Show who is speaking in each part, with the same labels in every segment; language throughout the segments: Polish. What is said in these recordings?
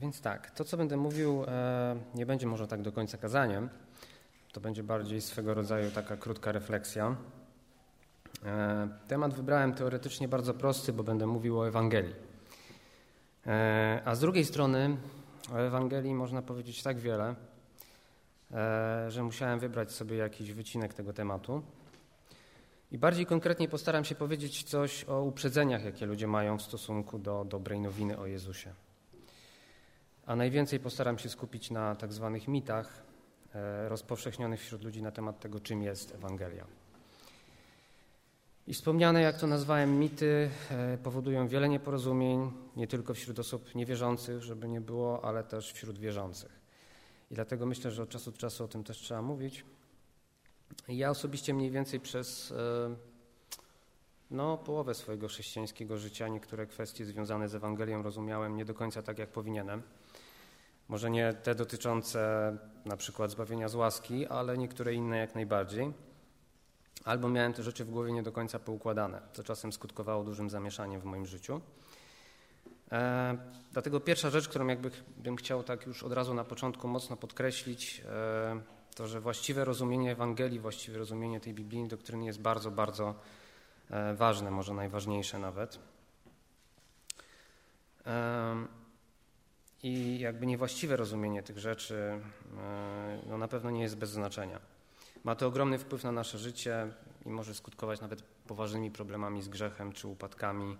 Speaker 1: Więc tak, to co będę mówił e, nie będzie może tak do końca kazaniem. To będzie bardziej swego rodzaju taka krótka refleksja. E, temat wybrałem teoretycznie bardzo prosty, bo będę mówił o Ewangelii. E, a z drugiej strony o Ewangelii można powiedzieć tak wiele, że musiałem wybrać sobie jakiś wycinek tego tematu. I bardziej konkretnie postaram się powiedzieć coś o uprzedzeniach, jakie ludzie mają w stosunku do dobrej nowiny o Jezusie. A najwięcej postaram się skupić na tak zwanych mitach e, rozpowszechnionych wśród ludzi na temat tego, czym jest Ewangelia. I wspomniane, jak to nazwałem, mity e, powodują wiele nieporozumień, nie tylko wśród osób niewierzących, żeby nie było, ale też wśród wierzących. I dlatego myślę, że od czasu do czasu o tym też trzeba mówić. Ja osobiście mniej więcej przez e, no, połowę swojego chrześcijańskiego życia niektóre kwestie związane z Ewangelią rozumiałem nie do końca tak, jak powinienem. Może nie te dotyczące na przykład zbawienia z łaski, ale niektóre inne jak najbardziej. Albo miałem te rzeczy w głowie nie do końca poukładane, co czasem skutkowało dużym zamieszaniem w moim życiu. E, dlatego pierwsza rzecz, którą jakby bym chciał tak już od razu na początku mocno podkreślić, e, to że właściwe rozumienie Ewangelii, właściwe rozumienie tej biblijnej doktryny jest bardzo, bardzo e, ważne, może najważniejsze nawet. I jakby niewłaściwe rozumienie tych rzeczy e, no na pewno nie jest bez znaczenia. Ma to ogromny wpływ na nasze życie i może skutkować nawet poważnymi problemami z grzechem czy upadkami,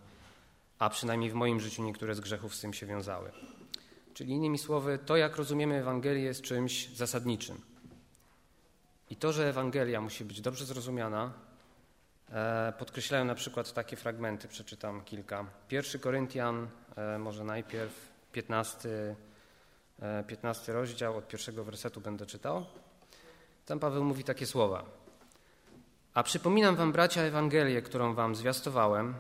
Speaker 1: a przynajmniej w moim życiu niektóre z grzechów z tym się wiązały. Czyli innymi słowy, to jak rozumiemy Ewangelię jest czymś zasadniczym. I to, że Ewangelia musi być dobrze zrozumiana, e, podkreślają na przykład takie fragmenty, przeczytam kilka. Pierwszy Koryntian, e, może najpierw 15, 15 e, rozdział, od pierwszego wersetu będę czytał. Tam Paweł mówi takie słowa. A przypominam wam, bracia, Ewangelię, którą wam zwiastowałem,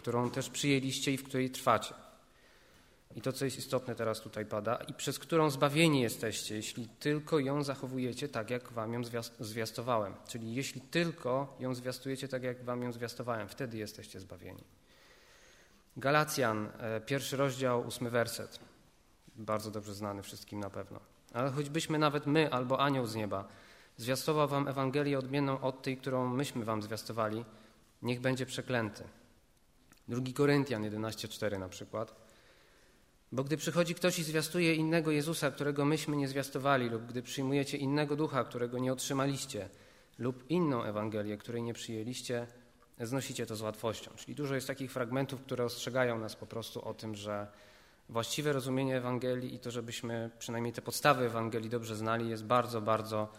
Speaker 1: którą też przyjęliście i w której trwacie i to, co jest istotne teraz tutaj pada, i przez którą zbawieni jesteście, jeśli tylko ją zachowujecie tak, jak wam ją zwiastowałem. Czyli jeśli tylko ją zwiastujecie tak, jak wam ją zwiastowałem, wtedy jesteście zbawieni. Galacjan, e, pierwszy rozdział, ósmy werset. Bardzo dobrze znany wszystkim na pewno. Ale choćbyśmy nawet my albo anioł z nieba zwiastował wam Ewangelię odmienną od tej, którą myśmy wam zwiastowali, niech będzie przeklęty. Drugi Koryntian 11,4 na przykład. Bo gdy przychodzi ktoś i zwiastuje innego Jezusa, którego myśmy nie zwiastowali, lub gdy przyjmujecie innego ducha, którego nie otrzymaliście, lub inną Ewangelię, której nie przyjęliście, znosicie to z łatwością. Czyli dużo jest takich fragmentów, które ostrzegają nas po prostu o tym, że właściwe rozumienie Ewangelii i to, żebyśmy przynajmniej te podstawy Ewangelii dobrze znali, jest bardzo, bardzo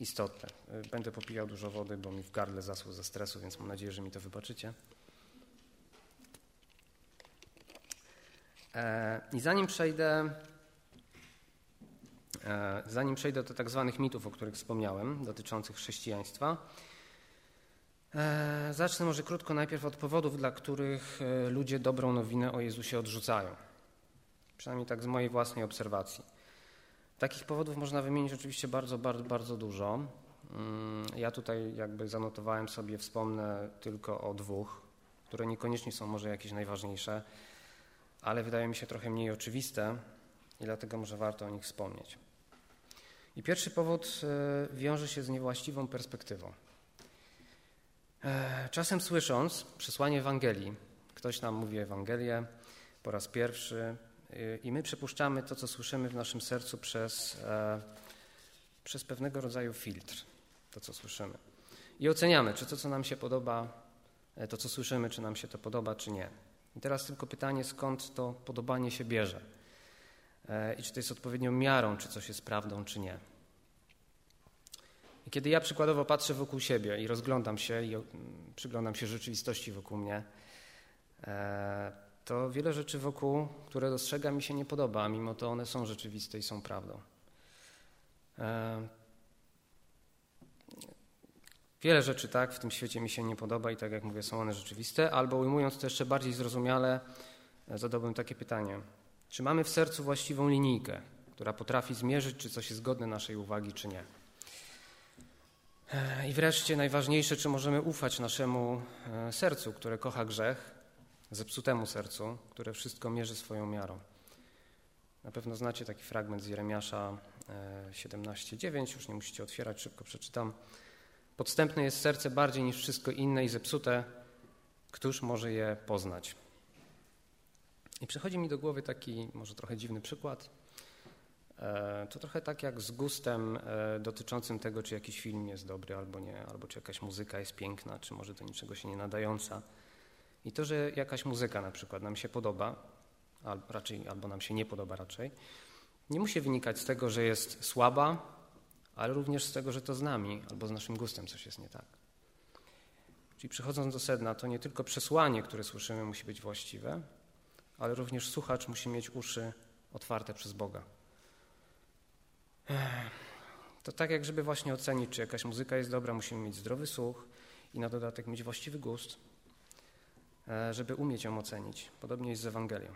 Speaker 1: istotne. Będę popijał dużo wody, bo mi w gardle zasło ze stresu, więc mam nadzieję, że mi to wybaczycie. E, I zanim przejdę, e, zanim przejdę do tak zwanych mitów, o których wspomniałem, dotyczących chrześcijaństwa, zacznę może krótko najpierw od powodów, dla których ludzie dobrą nowinę o Jezusie odrzucają. Przynajmniej tak z mojej własnej obserwacji. Takich powodów można wymienić oczywiście bardzo, bardzo, bardzo dużo. Mm, ja tutaj jakby zanotowałem sobie, wspomnę tylko o dwóch, które niekoniecznie są może jakieś najważniejsze ale wydaje mi się trochę mniej oczywiste i dlatego może warto o nich wspomnieć. I pierwszy powód e, wiąże się z niewłaściwą perspektywą. E, czasem słysząc przesłanie Ewangelii, ktoś nam mówi Ewangelię po raz pierwszy e, i my przypuszczamy to, co słyszymy w naszym sercu przez, przez pewnego rodzaju filtr, to, co słyszymy. I oceniamy, czy to, co nam się podoba, to, co słyszymy, czy nam się to podoba, czy nie. I teraz tylko pytanie, skąd to podobanie się bierze e, i czy to jest odpowiednią miarą, czy coś jest prawdą, czy nie. I kiedy ja przykładowo patrzę wokół siebie i rozglądam się i przyglądam się rzeczywistości wokół mnie, e, to wiele rzeczy wokół, które dostrzegam, mi się nie podoba, a mimo to one są rzeczywiste i są prawdą. E, Wiele rzeczy tak w tym świecie mi się nie podoba i tak jak mówię, są one rzeczywiste, albo ujmując to jeszcze bardziej zrozumiale, e, zadałbym takie pytanie. Czy mamy w sercu właściwą linijkę, która potrafi zmierzyć, czy coś jest godne naszej uwagi, czy nie? E, I wreszcie najważniejsze, czy możemy ufać naszemu e, sercu, które kocha grzech, zepsutemu sercu, które wszystko mierzy swoją miarą. Na pewno znacie taki fragment z Jeremiasza 17:9, e, już nie musicie otwierać, szybko przeczytam. Podstępne jest serce bardziej niż wszystko inne i zepsute, któż może je poznać? I przychodzi mi do głowy taki może trochę dziwny przykład. E, to trochę tak jak z gustem e, dotyczącym tego, czy jakiś film jest dobry albo nie, albo czy jakaś muzyka jest piękna, czy może do niczego się nie nadająca. I to, że jakaś muzyka na przykład nam się podoba, albo raczej albo nam się nie podoba raczej, nie musi wynikać z tego, że jest słaba, ale również z tego, że to z nami albo z naszym gustem coś jest nie tak. Czyli przechodząc do sedna, to nie tylko przesłanie, które słyszymy, musi być właściwe, ale również słuchacz musi mieć uszy otwarte przez Boga. To tak jak żeby właśnie ocenić, czy jakaś muzyka jest dobra, musimy mieć zdrowy słuch i na dodatek mieć właściwy gust, e, żeby umieć ją ocenić. Podobnie jest z Ewangelią.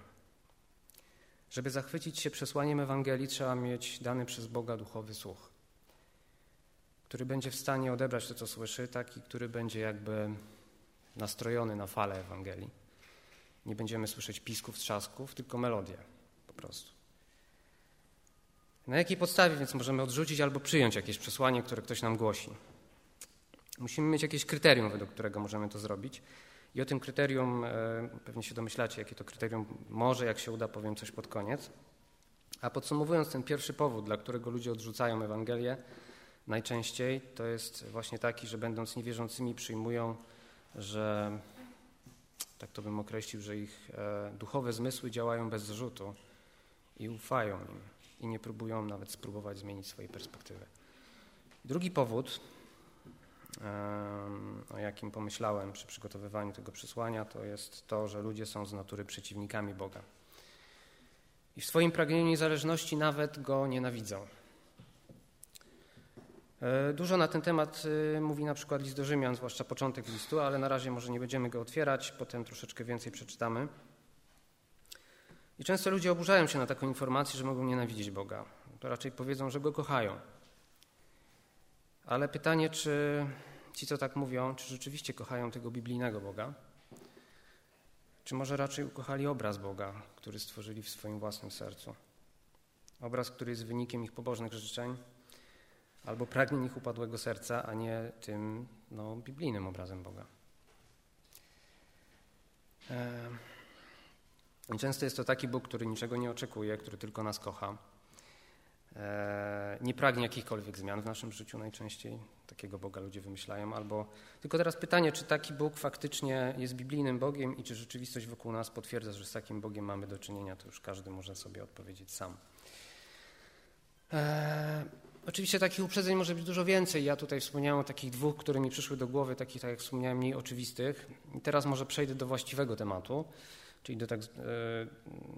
Speaker 1: Żeby zachwycić się przesłaniem Ewangelii, trzeba mieć dany przez Boga duchowy słuch, który będzie w stanie odebrać to, co słyszy, taki, który będzie jakby nastrojony na falę Ewangelii. Nie będziemy słyszeć pisków, trzasków, tylko melodię po prostu. Na jakiej podstawie więc możemy odrzucić albo przyjąć jakieś przesłanie, które ktoś nam głosi? Musimy mieć jakieś kryterium, według którego możemy to zrobić. I o tym kryterium e, pewnie się domyślacie, jakie to kryterium może, jak się uda, powiem coś pod koniec. A podsumowując ten pierwszy powód, dla którego ludzie odrzucają Ewangelię, najczęściej to jest właśnie taki, że będąc niewierzącymi przyjmują, że tak to bym określił, że ich e, duchowe zmysły działają bez zrzutu i ufają im i nie próbują nawet spróbować zmienić swojej perspektywy. Drugi powód, o jakim pomyślałem przy przygotowywaniu tego przesłania, to jest to, że ludzie są z natury przeciwnikami Boga. I w swoim pragnieniu niezależności nawet go nienawidzą. E, dużo na ten temat y, mówi na przykład list do Rzymian, zwłaszcza początek listu, ale na razie może nie będziemy go otwierać, potem troszeczkę więcej przeczytamy. I często ludzie oburzają się na taką informację, że mogą nienawidzieć Boga. To raczej powiedzą, że go kochają. Ale pytanie, czy ci, co tak mówią, czy rzeczywiście kochają tego biblijnego Boga? Czy może raczej ukochali obraz Boga, który stworzyli w swoim własnym sercu? Obraz, który jest wynikiem ich pobożnych życzeń albo pragnień ich upadłego serca, a nie tym no, biblijnym obrazem Boga. I często jest to taki Bóg, który niczego nie oczekuje, który tylko nas kocha. Nie pragnie jakichkolwiek zmian w naszym życiu najczęściej. Takiego Boga ludzie wymyślają. Albo tylko teraz pytanie, czy taki Bóg faktycznie jest biblijnym Bogiem i czy rzeczywistość wokół nas potwierdza, że z takim Bogiem mamy do czynienia, to już każdy może sobie odpowiedzieć sam. Eee, oczywiście takich uprzedzeń może być dużo więcej. Ja tutaj wspomniałem o takich dwóch, które mi przyszły do głowy, takich, tak jak wspomniałem, mniej oczywistych. I teraz może przejdę do właściwego tematu czyli do, tak, e,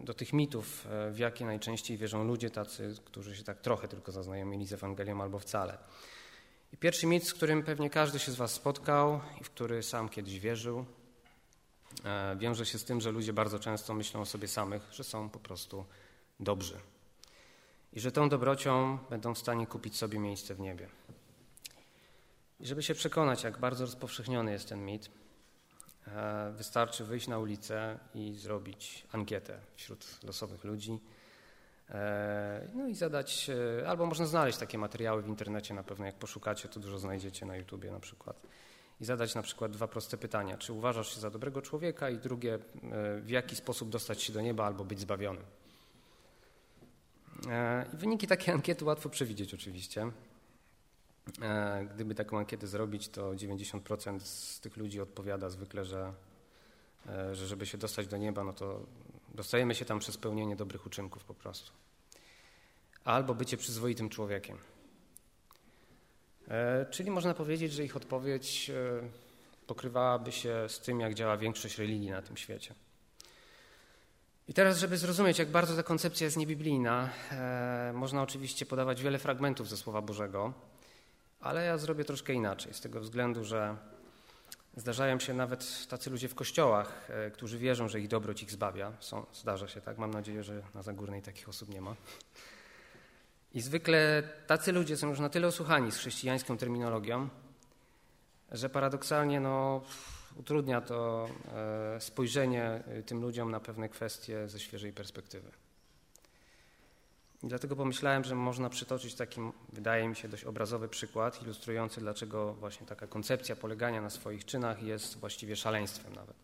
Speaker 1: do tych mitów, e, w jakie najczęściej wierzą ludzie tacy, którzy się tak trochę tylko zaznajomili z Ewangelią albo wcale. I pierwszy mit, z którym pewnie każdy się z Was spotkał i w który sam kiedyś wierzył, e, wiąże się z tym, że ludzie bardzo często myślą o sobie samych, że są po prostu dobrzy i że tą dobrocią będą w stanie kupić sobie miejsce w niebie. I żeby się przekonać, jak bardzo rozpowszechniony jest ten mit, wystarczy wyjść na ulicę i zrobić ankietę wśród losowych ludzi. E, no i zadać, e, albo można znaleźć takie materiały w internecie, na pewno jak poszukacie, to dużo znajdziecie na YouTubie na przykład. I zadać na przykład dwa proste pytania. Czy uważasz się za dobrego człowieka? I drugie, w jaki sposób dostać się do nieba albo być zbawionym? Wyniki takiej ankiety łatwo przewidzieć oczywiście. E, gdyby taką ankietę zrobić, to 90% z tych ludzi odpowiada zwykle, że, e, że żeby się dostać do nieba, no to dostajemy się tam przez pełnienie dobrych uczynków po prostu. Albo bycie przyzwoitym człowiekiem. E, czyli można powiedzieć, że ich odpowiedź pokrywałaby się z tym, jak działa większość religii na tym świecie. I teraz, żeby zrozumieć, jak bardzo ta koncepcja jest niebiblijna, można oczywiście podawać wiele fragmentów ze Słowa Bożego. Ale ja zrobię troszkę inaczej, z tego względu, że zdarzają się nawet tacy ludzie w kościołach, e, którzy wierzą, że ich dobroć ich zbawia. Są, zdarza się tak, mam nadzieję, że na Zagórnej takich osób nie ma. I zwykle tacy ludzie są już na tyle osłuchani z chrześcijańską terminologią, że paradoksalnie no, utrudnia to e, spojrzenie e, tym ludziom na pewne kwestie ze świeżej perspektywy. I dlatego pomyślałem, że można przytoczyć taki, wydaje mi się, dość obrazowy przykład, ilustrujący, dlaczego właśnie taka koncepcja polegania na swoich czynach jest właściwie szaleństwem nawet.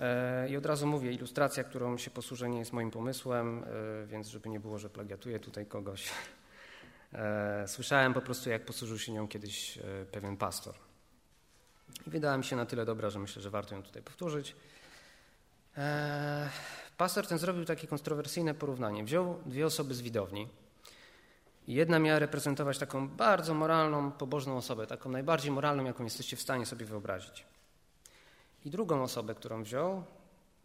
Speaker 1: E, I od razu mówię, ilustracja, którą się posłużę, nie jest moim pomysłem, e, więc żeby nie było, że plagiatuję tutaj kogoś. E, słyszałem po prostu, jak posłużył się nią kiedyś pewien pastor. I wydała mi się na tyle dobra, że myślę, że warto ją tutaj powtórzyć. Pastor ten zrobił takie kontrowersyjne porównanie. Wziął dwie osoby z widowni. Jedna miała reprezentować taką bardzo moralną, pobożną osobę, taką najbardziej moralną, jaką jesteście w stanie sobie wyobrazić. I drugą osobę, którą wziął,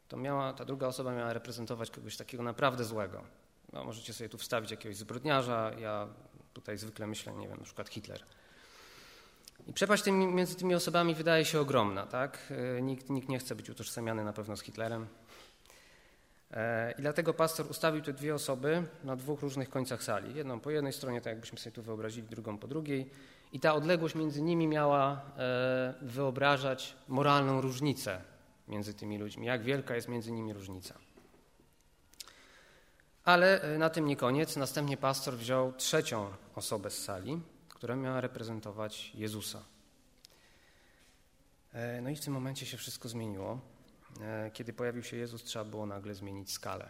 Speaker 1: to miała, ta druga osoba miała reprezentować kogoś takiego naprawdę złego. No, możecie sobie tu wstawić jakiegoś zbrodniarza, ja tutaj zwykle myślę, nie wiem, na przykład Hitler. I przepaść tymi, między tymi osobami wydaje się ogromna, tak? E, nikt, nikt nie chce być utożsamiany na pewno z Hitlerem. E, I dlatego pastor ustawił te dwie osoby na dwóch różnych końcach sali. Jedną po jednej stronie, tak jakbyśmy sobie tu wyobrazili, drugą po drugiej. I ta odległość między nimi miała e, wyobrażać moralną różnicę między tymi ludźmi, jak wielka jest między nimi różnica. Ale e, na tym nie koniec. Następnie pastor wziął trzecią osobę z sali, która miała reprezentować Jezusa. No i w tym momencie się wszystko zmieniło. Kiedy pojawił się Jezus, trzeba było nagle zmienić skalę.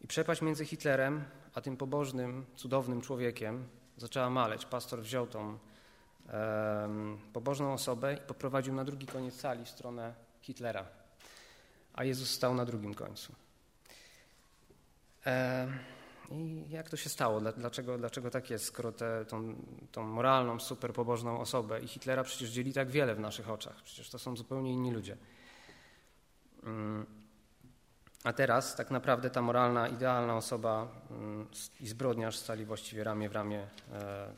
Speaker 1: I przepaść między Hitlerem a tym pobożnym, cudownym człowiekiem zaczęła maleć. Pastor wziął tą um, pobożną osobę i poprowadził na drugi koniec sali w stronę Hitlera, a Jezus stał na drugim końcu. I jak to się stało? Dlaczego, dlaczego tak jest, skoro tę tą, tą moralną, super pobożną osobę i Hitlera przecież dzieli tak wiele w naszych oczach? Przecież to są zupełnie inni ludzie. Um, a teraz tak naprawdę ta moralna, idealna osoba mm, i zbrodniarz stali właściwie ramię w ramię e,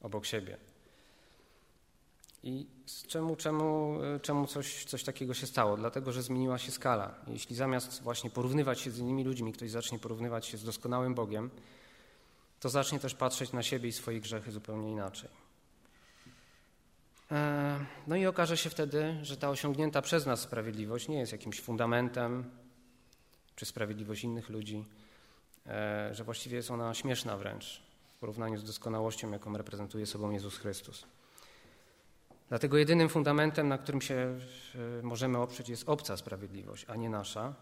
Speaker 1: obok siebie. I czemu, czemu, e, czemu coś, coś takiego się stało? Dlatego, że zmieniła się skala. Jeśli zamiast właśnie porównywać się z innymi ludźmi, ktoś zacznie porównywać się z doskonałym Bogiem, to zacznie też patrzeć na siebie i swoje grzechy zupełnie inaczej. E, no i okaże się wtedy, że ta osiągnięta przez nas sprawiedliwość nie jest jakimś fundamentem, czy sprawiedliwość innych ludzi, e, że właściwie jest ona śmieszna wręcz w porównaniu z doskonałością, jaką reprezentuje sobą Jezus Chrystus. Dlatego jedynym fundamentem, na którym się e, możemy oprzeć, jest obca sprawiedliwość, a nie nasza,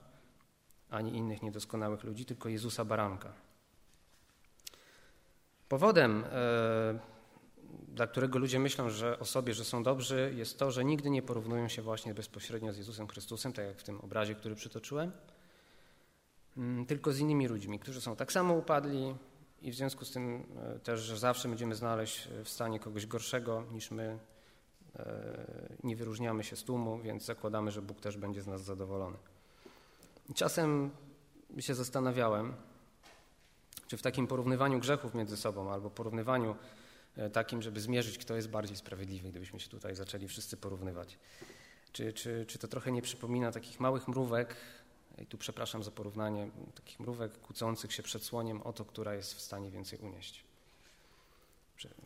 Speaker 1: ani innych niedoskonałych ludzi, tylko Jezusa Baranka. Powodem, dla którego ludzie myślą że o sobie, że są dobrzy, jest to, że nigdy nie porównują się właśnie bezpośrednio z Jezusem Chrystusem, tak jak w tym obrazie, który przytoczyłem, Mm, tylko z innymi ludźmi, którzy są tak samo upadli i w związku z tym e, też, że zawsze będziemy znaleźć w stanie kogoś gorszego niż my. E, nie wyróżniamy się z tłumu, więc zakładamy, że Bóg też będzie z nas zadowolony. Czasem się zastanawiałem, czy w takim porównywaniu grzechów między sobą albo porównywaniu e, takim, żeby zmierzyć, kto jest bardziej sprawiedliwy, gdybyśmy się tutaj zaczęli wszyscy porównywać. Czy, czy, czy to trochę nie przypomina takich małych mrówek, i tu przepraszam za porównanie takich mrówek kłócących się przed słoniem o to, która jest w stanie więcej unieść.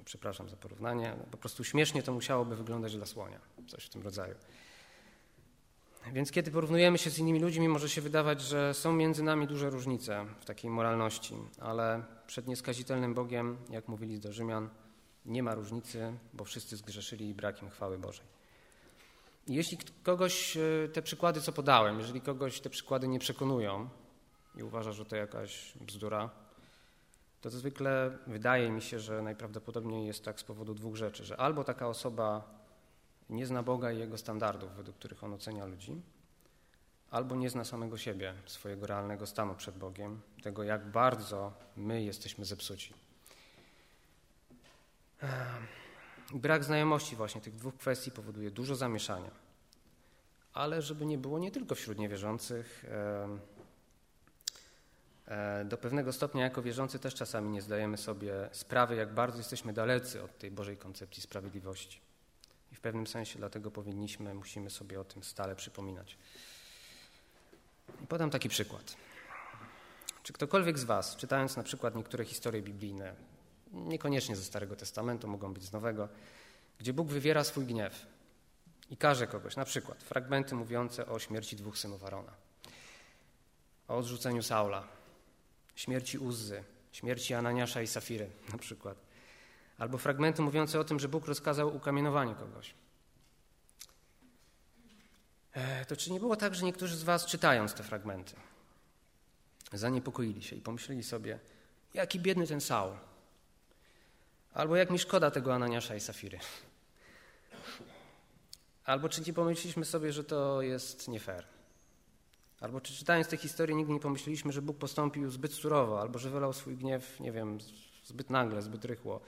Speaker 1: Przepraszam za porównanie. Po prostu śmiesznie to musiałoby wyglądać dla słonia, coś w tym rodzaju. Więc kiedy porównujemy się z innymi ludźmi, może się wydawać, że są między nami duże różnice w takiej moralności, ale przed nieskazitelnym Bogiem, jak mówili do Rzymian, nie ma różnicy, bo wszyscy zgrzeszyli i brakiem chwały Bożej. Jeśli kogoś e, te przykłady, co podałem, jeżeli kogoś te przykłady nie przekonują i uważa, że to jakaś bzdura, to, to zwykle wydaje mi się, że najprawdopodobniej jest tak z powodu dwóch rzeczy, że albo taka osoba nie zna Boga i Jego standardów, według których On ocenia ludzi, albo nie zna samego siebie, swojego realnego stanu przed Bogiem, tego jak bardzo my jesteśmy zepsuci. Brak znajomości właśnie tych dwóch kwestii powoduje dużo zamieszania. Ale żeby nie było nie tylko wśród niewierzących, e, do pewnego stopnia jako wierzący też czasami nie zdajemy sobie sprawy, jak bardzo jesteśmy dalecy od tej Bożej koncepcji sprawiedliwości. I w pewnym sensie dlatego powinniśmy, musimy sobie o tym stale przypominać. Podam taki przykład. Czy ktokolwiek z Was, czytając na przykład niektóre historie biblijne, niekoniecznie ze Starego Testamentu, mogą być z Nowego, gdzie Bóg wywiera swój gniew i karze kogoś, na przykład fragmenty mówiące o śmierci dwóch synów Arona. o odrzuceniu Saula, śmierci Uzzy, śmierci Ananiasza i Safiry na przykład. Albo fragmenty mówiące o tym, że Bóg rozkazał ukamienowanie kogoś. E, to czy nie było tak, że niektórzy z Was czytając te fragmenty zaniepokoili się i pomyśleli sobie, jaki biedny ten Saul, albo jak mi szkoda tego Ananiasza i Safiry. Albo czy nie pomyśleliśmy sobie, że to jest nie fair. Albo czy czytając tę historię nigdy nie pomyśleliśmy, że Bóg postąpił zbyt surowo, albo że wylał swój gniew, nie wiem, zbyt nagle, zbyt rychło.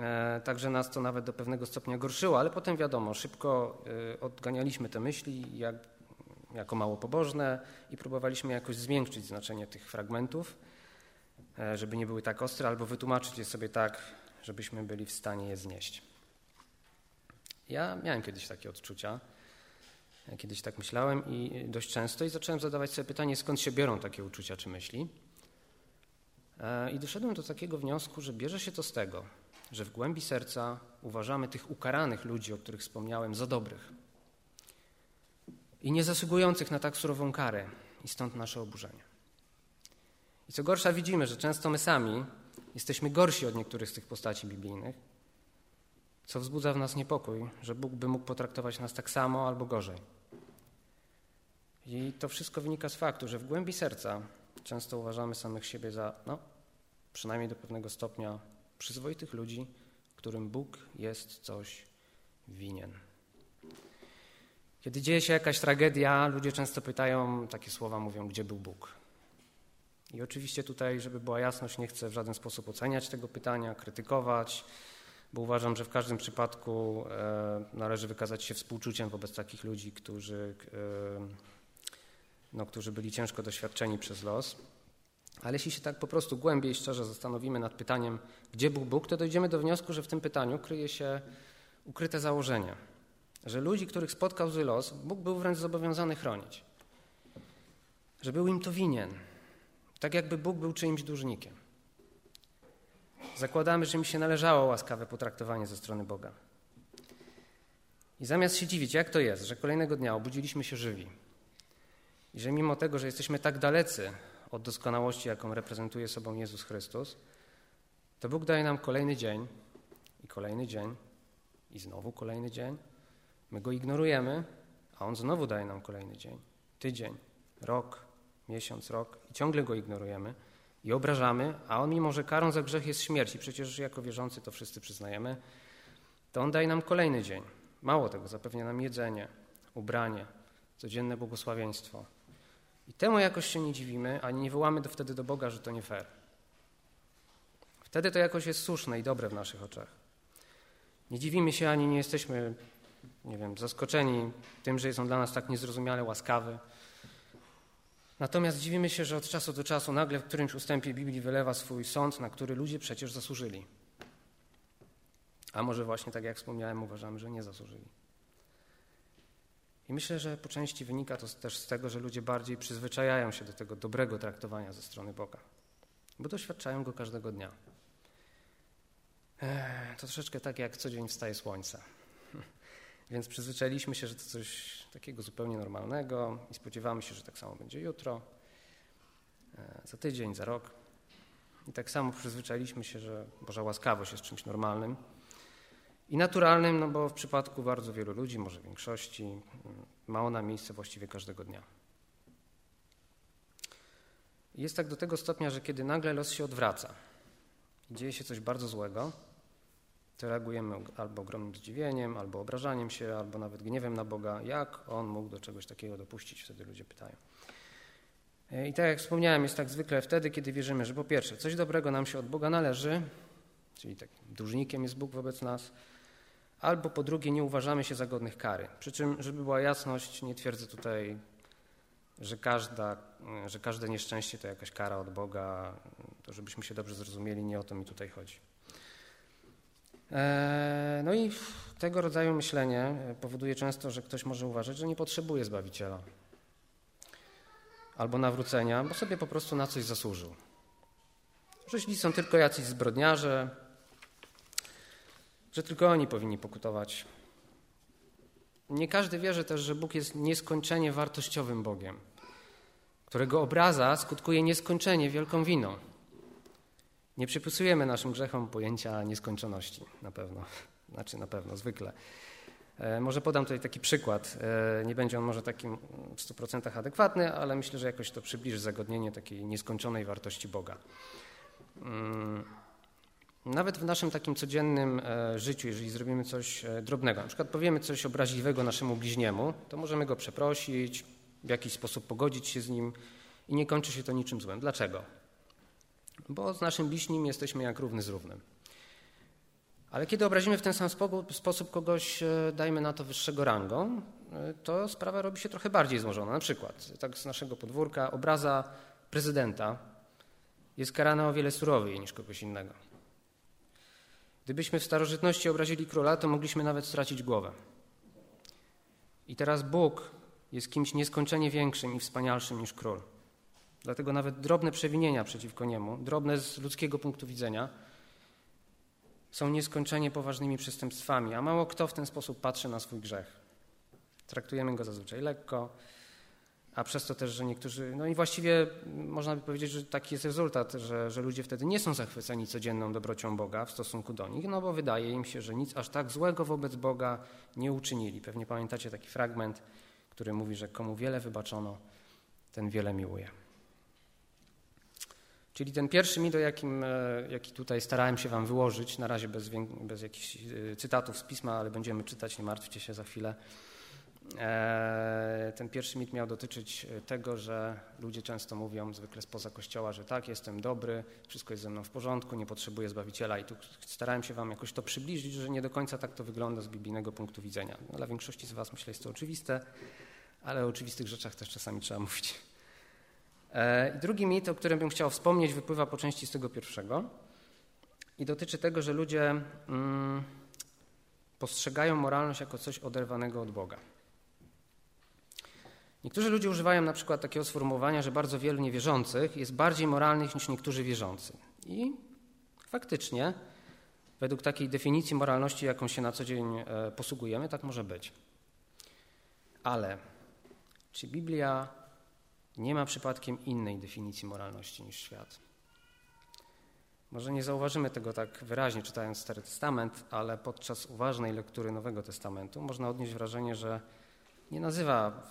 Speaker 1: E, także nas to nawet do pewnego stopnia gorszyło, ale potem wiadomo, szybko e, odganialiśmy te myśli jak, jako mało pobożne i próbowaliśmy jakoś zwiększyć znaczenie tych fragmentów, żeby nie były tak ostre, albo wytłumaczyć je sobie tak, żebyśmy byli w stanie je znieść. Ja miałem kiedyś takie odczucia. Kiedyś tak myślałem i dość często i zacząłem zadawać sobie pytanie, skąd się biorą takie uczucia czy myśli. I doszedłem do takiego wniosku, że bierze się to z tego, że w głębi serca uważamy tych ukaranych ludzi, o których wspomniałem, za dobrych i nie zasługujących na tak surową karę, i stąd nasze oburzenie. I co gorsza, widzimy, że często my sami jesteśmy gorsi od niektórych z tych postaci biblijnych, co wzbudza w nas niepokój, że Bóg by mógł potraktować nas tak samo albo gorzej. I to wszystko wynika z faktu, że w głębi serca często uważamy samych siebie za, no, przynajmniej do pewnego stopnia, przyzwoitych ludzi, którym Bóg jest coś winien. Kiedy dzieje się jakaś tragedia, ludzie często pytają, takie słowa mówią, gdzie był Bóg? I oczywiście tutaj, żeby była jasność, nie chcę w żaden sposób oceniać tego pytania, krytykować, bo uważam, że w każdym przypadku e, należy wykazać się współczuciem wobec takich ludzi, którzy, e, no, którzy byli ciężko doświadczeni przez los. Ale jeśli się tak po prostu głębiej, szczerze zastanowimy nad pytaniem, gdzie był Bóg, to dojdziemy do wniosku, że w tym pytaniu kryje się ukryte założenie, że ludzi, których spotkał zły los, Bóg był wręcz zobowiązany chronić. Że był im to winien, tak jakby Bóg był czyimś dłużnikiem. Zakładamy, że mi się należało łaskawe potraktowanie ze strony Boga. I zamiast się dziwić, jak to jest, że kolejnego dnia obudziliśmy się żywi i że mimo tego, że jesteśmy tak dalecy od doskonałości, jaką reprezentuje sobą Jezus Chrystus, to Bóg daje nam kolejny dzień i kolejny dzień i znowu kolejny dzień. My go ignorujemy, a On znowu daje nam kolejny dzień, tydzień, rok, miesiąc, rok i ciągle go ignorujemy i obrażamy, a On mimo, że karą za grzech jest śmierć i przecież jako wierzący to wszyscy przyznajemy, to On daje nam kolejny dzień. Mało tego, zapewnia nam jedzenie, ubranie, codzienne błogosławieństwo, i temu jakoś się nie dziwimy, ani nie wołamy do, wtedy do Boga, że to nie fair. Wtedy to jakoś jest słuszne i dobre w naszych oczach. Nie dziwimy się ani nie jesteśmy, nie wiem, zaskoczeni tym, że jest on dla nas tak niezrozumiale łaskawy. Natomiast dziwimy się, że od czasu do czasu nagle w którymś ustępie Biblii wylewa swój sąd, na który ludzie przecież zasłużyli. A może właśnie tak jak wspomniałem, uważamy, że nie zasłużyli. I myślę, że po części wynika to też z tego, że ludzie bardziej przyzwyczajają się do tego dobrego traktowania ze strony Boga, bo doświadczają go każdego dnia. To troszeczkę tak, jak co dzień wstaje słońce. Więc przyzwyczailiśmy się, że to coś takiego zupełnie normalnego i spodziewamy się, że tak samo będzie jutro, e, za tydzień, za rok. I tak samo przyzwyczailiśmy się, że Boża łaskawość jest czymś normalnym. I naturalnym, no bo w przypadku bardzo wielu ludzi, może większości, ma ona miejsce właściwie każdego dnia. Jest tak do tego stopnia, że kiedy nagle los się odwraca dzieje się coś bardzo złego, to reagujemy albo ogromnym zdziwieniem, albo obrażaniem się, albo nawet gniewem na Boga. Jak on mógł do czegoś takiego dopuścić? Wtedy ludzie pytają. E, I tak jak wspomniałem, jest tak zwykle wtedy, kiedy wierzymy, że po pierwsze, coś dobrego nam się od Boga należy, czyli takim dłużnikiem jest Bóg wobec nas, albo po drugie nie uważamy się za godnych kary. Przy czym, żeby była jasność, nie twierdzę tutaj, że, każda, że każde nieszczęście to jakaś kara od Boga, to żebyśmy się dobrze zrozumieli, nie o to mi tutaj chodzi. E, no i tego rodzaju myślenie powoduje często, że ktoś może uważać, że nie potrzebuje Zbawiciela albo nawrócenia, bo sobie po prostu na coś zasłużył. Że są tylko jacyś zbrodniarze, że tylko oni powinni pokutować. Nie każdy wierzy też, że Bóg jest nieskończenie wartościowym Bogiem, którego obraza skutkuje nieskończenie wielką winą. Nie przypisujemy naszym grzechom pojęcia nieskończoności, na pewno. Znaczy, na pewno, zwykle. E, może podam tutaj taki przykład. E, nie będzie on może takim w 100% adekwatny, ale myślę, że jakoś to przybliży zagodnienie takiej nieskończonej wartości Boga. Mm, nawet w naszym takim codziennym e, życiu, jeżeli zrobimy coś drobnego, na przykład powiemy coś obraźliwego naszemu bliźniemu, to możemy go przeprosić, w jakiś sposób pogodzić się z nim i nie kończy się to niczym złym. Dlaczego? Bo z naszym bliźnim jesteśmy jak równy z równym. Ale kiedy obrazimy w ten sam sposób kogoś, e, dajmy na to wyższego rangą, e, to sprawa robi się trochę bardziej złożona. Na przykład, tak z naszego podwórka, obraza prezydenta jest karana o wiele surowiej niż kogoś innego. Gdybyśmy w starożytności obrazili króla, to mogliśmy nawet stracić głowę. I teraz Bóg jest kimś nieskończenie większym i wspanialszym niż król. Dlatego nawet drobne przewinienia przeciwko niemu, drobne z ludzkiego punktu widzenia, są nieskończenie poważnymi przestępstwami, a mało kto w ten sposób patrzy na swój grzech. Traktujemy go zazwyczaj lekko, a przez to też, że niektórzy, no i właściwie można by powiedzieć, że taki jest rezultat, że, że ludzie wtedy nie są zachwyceni codzienną dobrocią Boga w stosunku do nich, no bo wydaje im się, że nic aż tak złego wobec Boga nie uczynili. Pewnie pamiętacie taki fragment, który mówi, że komu wiele wybaczono, ten wiele miłuje. Czyli ten pierwszy mit, jakim, e, jaki tutaj starałem się Wam wyłożyć, na razie bez, bez jakichś e, cytatów z pisma, ale będziemy czytać, nie martwcie się za chwilę. E, ten pierwszy mit miał dotyczyć tego, że ludzie często mówią, zwykle spoza kościoła, że tak, jestem dobry, wszystko jest ze mną w porządku, nie potrzebuję Zbawiciela. I tu starałem się Wam jakoś to przybliżyć, że nie do końca tak to wygląda z biblijnego punktu widzenia. No, dla większości z Was myślę, jest to oczywiste, ale o oczywistych rzeczach też czasami trzeba mówić. E, drugi mit, o którym bym chciał wspomnieć, wypływa po części z tego pierwszego i dotyczy tego, że ludzie mm, postrzegają moralność jako coś oderwanego od Boga. Niektórzy ludzie używają na przykład takiego sformułowania, że bardzo wielu niewierzących jest bardziej moralnych niż niektórzy wierzący. I faktycznie, według takiej definicji moralności, jaką się na co dzień e, posługujemy, tak może być. Ale czy Biblia nie ma przypadkiem innej definicji moralności niż świat. Może nie zauważymy tego tak wyraźnie czytając Stary Testament, ale podczas uważnej lektury Nowego Testamentu można odnieść wrażenie, że nie nazywa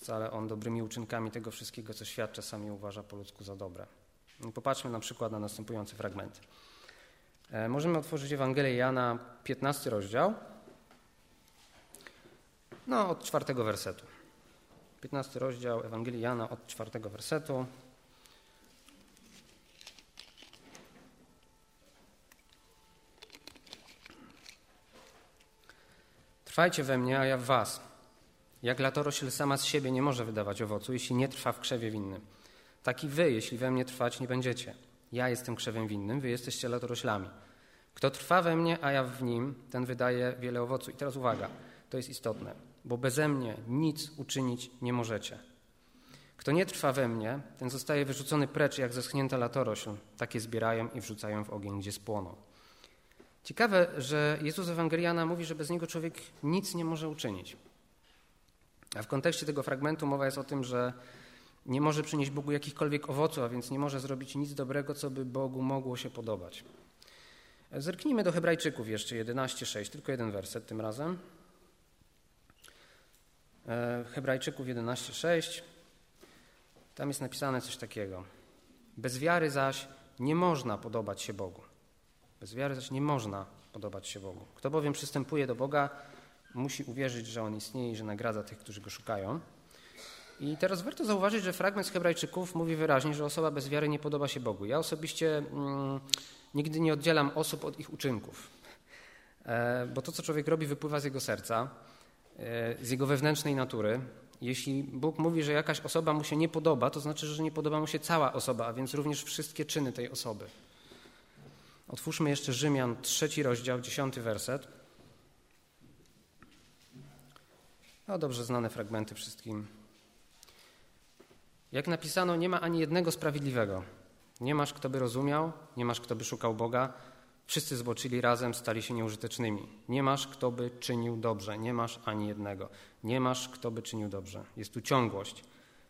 Speaker 1: wcale on dobrymi uczynkami tego wszystkiego, co świat czasami uważa po ludzku za dobre. Popatrzmy na przykład na następujący fragment. E, możemy otworzyć Ewangelię Jana, 15 rozdział, no od czwartego wersetu. 15 rozdział Ewangelii Jana od czwartego wersetu. Trwajcie we mnie, a ja w was. Jak latorośl sama z siebie nie może wydawać owocu, jeśli nie trwa w krzewie winnym. Tak i wy, jeśli we mnie trwać nie będziecie. Ja jestem krzewem winnym, wy jesteście latoroślami. Kto trwa we mnie, a ja w nim, ten wydaje wiele owocu. I teraz uwaga, to jest istotne bo beze mnie nic uczynić nie możecie. Kto nie trwa we mnie, ten zostaje wyrzucony precz jak zeschnięta latorośl. Takie zbierają i wrzucają w ogień, gdzie spłoną. Ciekawe, że Jezus Ewangeliana mówi, że bez niego człowiek nic nie może uczynić. A w kontekście tego fragmentu mowa jest o tym, że nie może przynieść Bogu jakichkolwiek owoców, a więc nie może zrobić nic dobrego, co by Bogu mogło się podobać. Zerknijmy do Hebrajczyków jeszcze 11:6, tylko jeden werset tym razem. E, Hebrajczyków 11:6. Tam jest napisane coś takiego. Bez wiary zaś nie można podobać się Bogu. Bez wiary zaś nie można podobać się Bogu. Kto bowiem przystępuje do Boga, musi uwierzyć, że On istnieje i że nagradza tych, którzy Go szukają. I teraz warto zauważyć, że fragment z Hebrajczyków mówi wyraźnie, że osoba bez wiary nie podoba się Bogu. Ja osobiście mm, nigdy nie oddzielam osób od ich uczynków, e, bo to, co człowiek robi, wypływa z jego serca z jego wewnętrznej natury. Jeśli Bóg mówi, że jakaś osoba mu się nie podoba, to znaczy, że nie podoba mu się cała osoba, a więc również wszystkie czyny tej osoby. Otwórzmy jeszcze Rzymian, trzeci rozdział, dziesiąty werset. No dobrze znane fragmenty wszystkim. Jak napisano, nie ma ani jednego sprawiedliwego. Nie masz, kto by rozumiał, nie masz, kto by szukał Boga. Wszyscy zboczyli razem, stali się nieużytecznymi. Nie masz, kto by czynił dobrze. Nie masz ani jednego. Nie masz, kto by czynił dobrze. Jest tu ciągłość.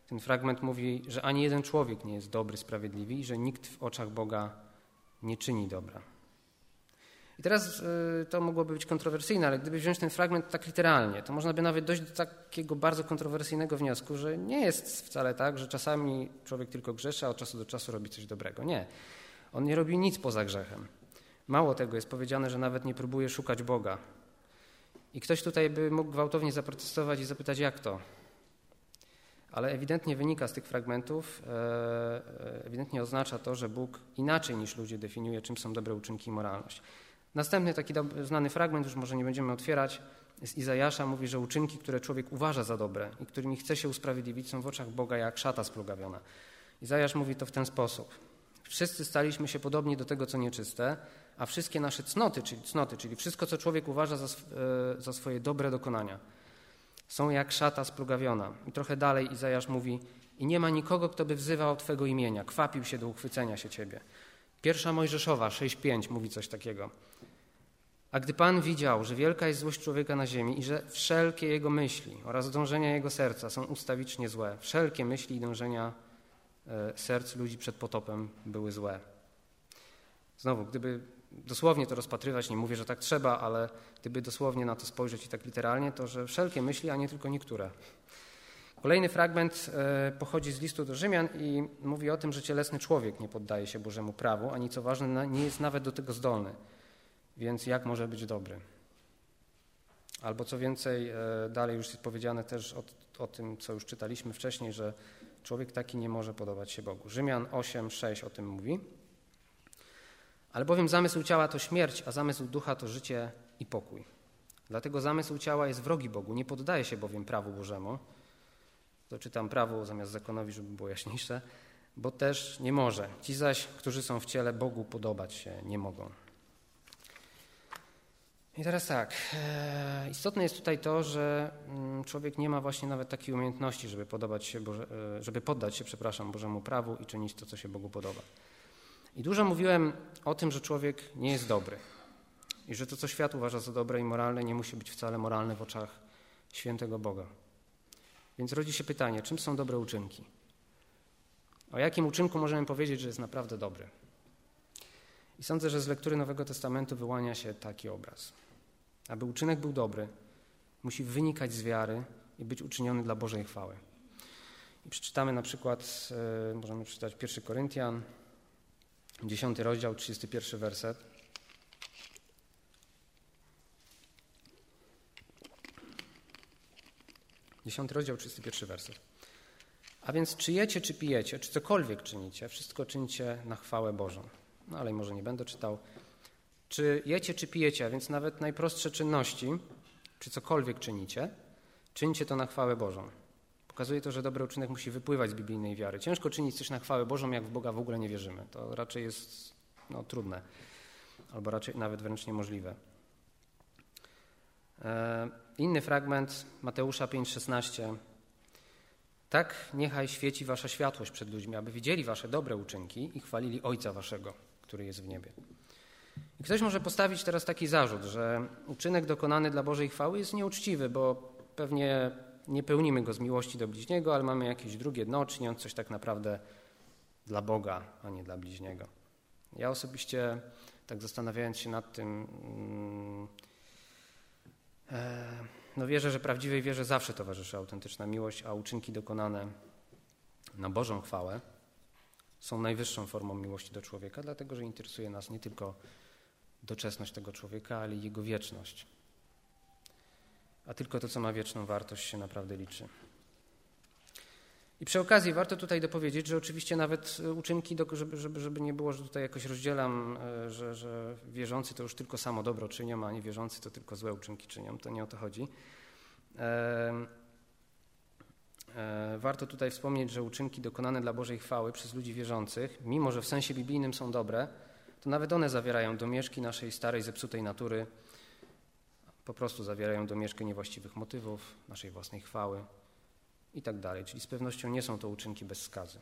Speaker 1: Ten fragment mówi, że ani jeden człowiek nie jest dobry, sprawiedliwy i że nikt w oczach Boga nie czyni dobra. I teraz y, to mogłoby być kontrowersyjne, ale gdyby wziąć ten fragment tak literalnie, to można by nawet dojść do takiego bardzo kontrowersyjnego wniosku, że nie jest wcale tak, że czasami człowiek tylko grzeszy, a od czasu do czasu robi coś dobrego. Nie. On nie robi nic poza grzechem. Mało tego, jest powiedziane, że nawet nie próbuje szukać Boga. I ktoś tutaj by mógł gwałtownie zaprotestować i zapytać, jak to? Ale ewidentnie wynika z tych fragmentów, e, e, ewidentnie oznacza to, że Bóg inaczej niż ludzie definiuje, czym są dobre uczynki i moralność. Następny taki znany fragment, już może nie będziemy otwierać, z Izajasza mówi, że uczynki, które człowiek uważa za dobre i którymi chce się usprawiedliwić, są w oczach Boga jak szata splugawiona. Izajasz mówi to w ten sposób. Wszyscy staliśmy się podobni do tego, co nieczyste, a wszystkie nasze cnoty, czyli cnoty, czyli wszystko, co człowiek uważa za, e, za swoje dobre dokonania, są jak szata splugawiona. I trochę dalej Izajasz mówi, i nie ma nikogo, kto by wzywał Twego imienia, kwapił się do uchwycenia się Ciebie. Pierwsza Mojżeszowa 6.5 mówi coś takiego. A gdy Pan widział, że wielka jest złość człowieka na ziemi i że wszelkie jego myśli oraz dążenia jego serca są ustawicznie złe, wszelkie myśli i dążenia serc ludzi przed potopem były złe. Znowu, gdyby dosłownie to rozpatrywać, nie mówię, że tak trzeba, ale gdyby dosłownie na to spojrzeć i tak literalnie, to że wszelkie myśli, a nie tylko niektóre. Kolejny fragment e, pochodzi z listu do Rzymian i mówi o tym, że cielesny człowiek nie poddaje się Bożemu prawu, ani co ważne, nie jest nawet do tego zdolny. Więc jak może być dobry? Albo co więcej, e, dalej już jest powiedziane też o, o tym, co już czytaliśmy wcześniej, że człowiek taki nie może podobać się Bogu. Rzymian 8, 6 o tym mówi. Albowiem zamysł ciała to śmierć, a zamysł ducha to życie i pokój. Dlatego zamysł ciała jest wrogi Bogu, nie poddaje się bowiem prawu Bożemu. To czytam prawo zamiast zakonowi, żeby było jaśniejsze, bo też nie może. Ci zaś, którzy są w ciele, Bogu podobać się nie mogą. I teraz tak, e, istotne jest tutaj to, że mm, człowiek nie ma właśnie nawet takiej umiejętności, żeby, podobać się Boże, e, żeby poddać się, przepraszam, Bożemu prawu i czynić to, co się Bogu podoba. I dużo mówiłem o tym, że człowiek nie jest dobry i że to, co świat uważa za dobre i moralne, nie musi być wcale moralne w oczach świętego Boga. Więc rodzi się pytanie, czym są dobre uczynki? O jakim uczynku możemy powiedzieć, że jest naprawdę dobry? I sądzę, że z lektury Nowego Testamentu wyłania się taki obraz. Aby uczynek był dobry, musi wynikać z wiary i być uczyniony dla Bożej chwały. I przeczytamy na przykład, e, możemy przeczytać 1 Koryntian, 10 rozdział, 31 werset. Dziesiąty rozdział, 31 werset. A więc czy jecie, czy pijecie, czy cokolwiek czynicie, wszystko czynicie na chwałę Bożą. No ale może nie będę czytał. Czy jecie, czy pijecie, a więc nawet najprostsze czynności, czy cokolwiek czynicie, czyńcie to na chwałę Bożą. Pokazuje to, że dobry uczynek musi wypływać z biblijnej wiary. Ciężko czynić coś na chwałę Bożą, jak w Boga w ogóle nie wierzymy. To raczej jest no, trudne, albo raczej nawet wręcz niemożliwe. E, inny fragment Mateusza 5,16. Tak niechaj świeci wasza światłość przed ludźmi, aby widzieli wasze dobre uczynki i chwalili Ojca waszego, który jest w niebie. I ktoś może postawić teraz taki zarzut, że uczynek dokonany dla Bożej chwały jest nieuczciwy, bo pewnie nie pełnimy go z miłości do bliźniego, ale mamy jakieś drugie dno, czyniąc coś tak naprawdę dla Boga, a nie dla bliźniego. Ja osobiście, tak zastanawiając się nad tym, mm, e, no wierzę, że prawdziwej wierze zawsze towarzyszy autentyczna miłość, a uczynki dokonane na Bożą chwałę są najwyższą formą miłości do człowieka, dlatego że interesuje nas nie tylko doczesność tego człowieka, ale i jego wieczność a tylko to, co ma wieczną wartość, się naprawdę liczy. I przy okazji warto tutaj dopowiedzieć, że oczywiście nawet uczynki, żeby, żeby, żeby nie było, że tutaj jakoś rozdzielam, e, że, że wierzący to już tylko samo dobro czynią, a niewierzący to tylko złe uczynki czynią. To nie o to chodzi. E, e, warto tutaj wspomnieć, że uczynki dokonane dla Bożej chwały przez ludzi wierzących, mimo że w sensie biblijnym są dobre, to nawet one zawierają domieszki naszej starej, zepsutej natury, po prostu zawierają domieszkę niewłaściwych motywów, naszej własnej chwały i tak dalej. Czyli z pewnością nie są to uczynki bez skazy.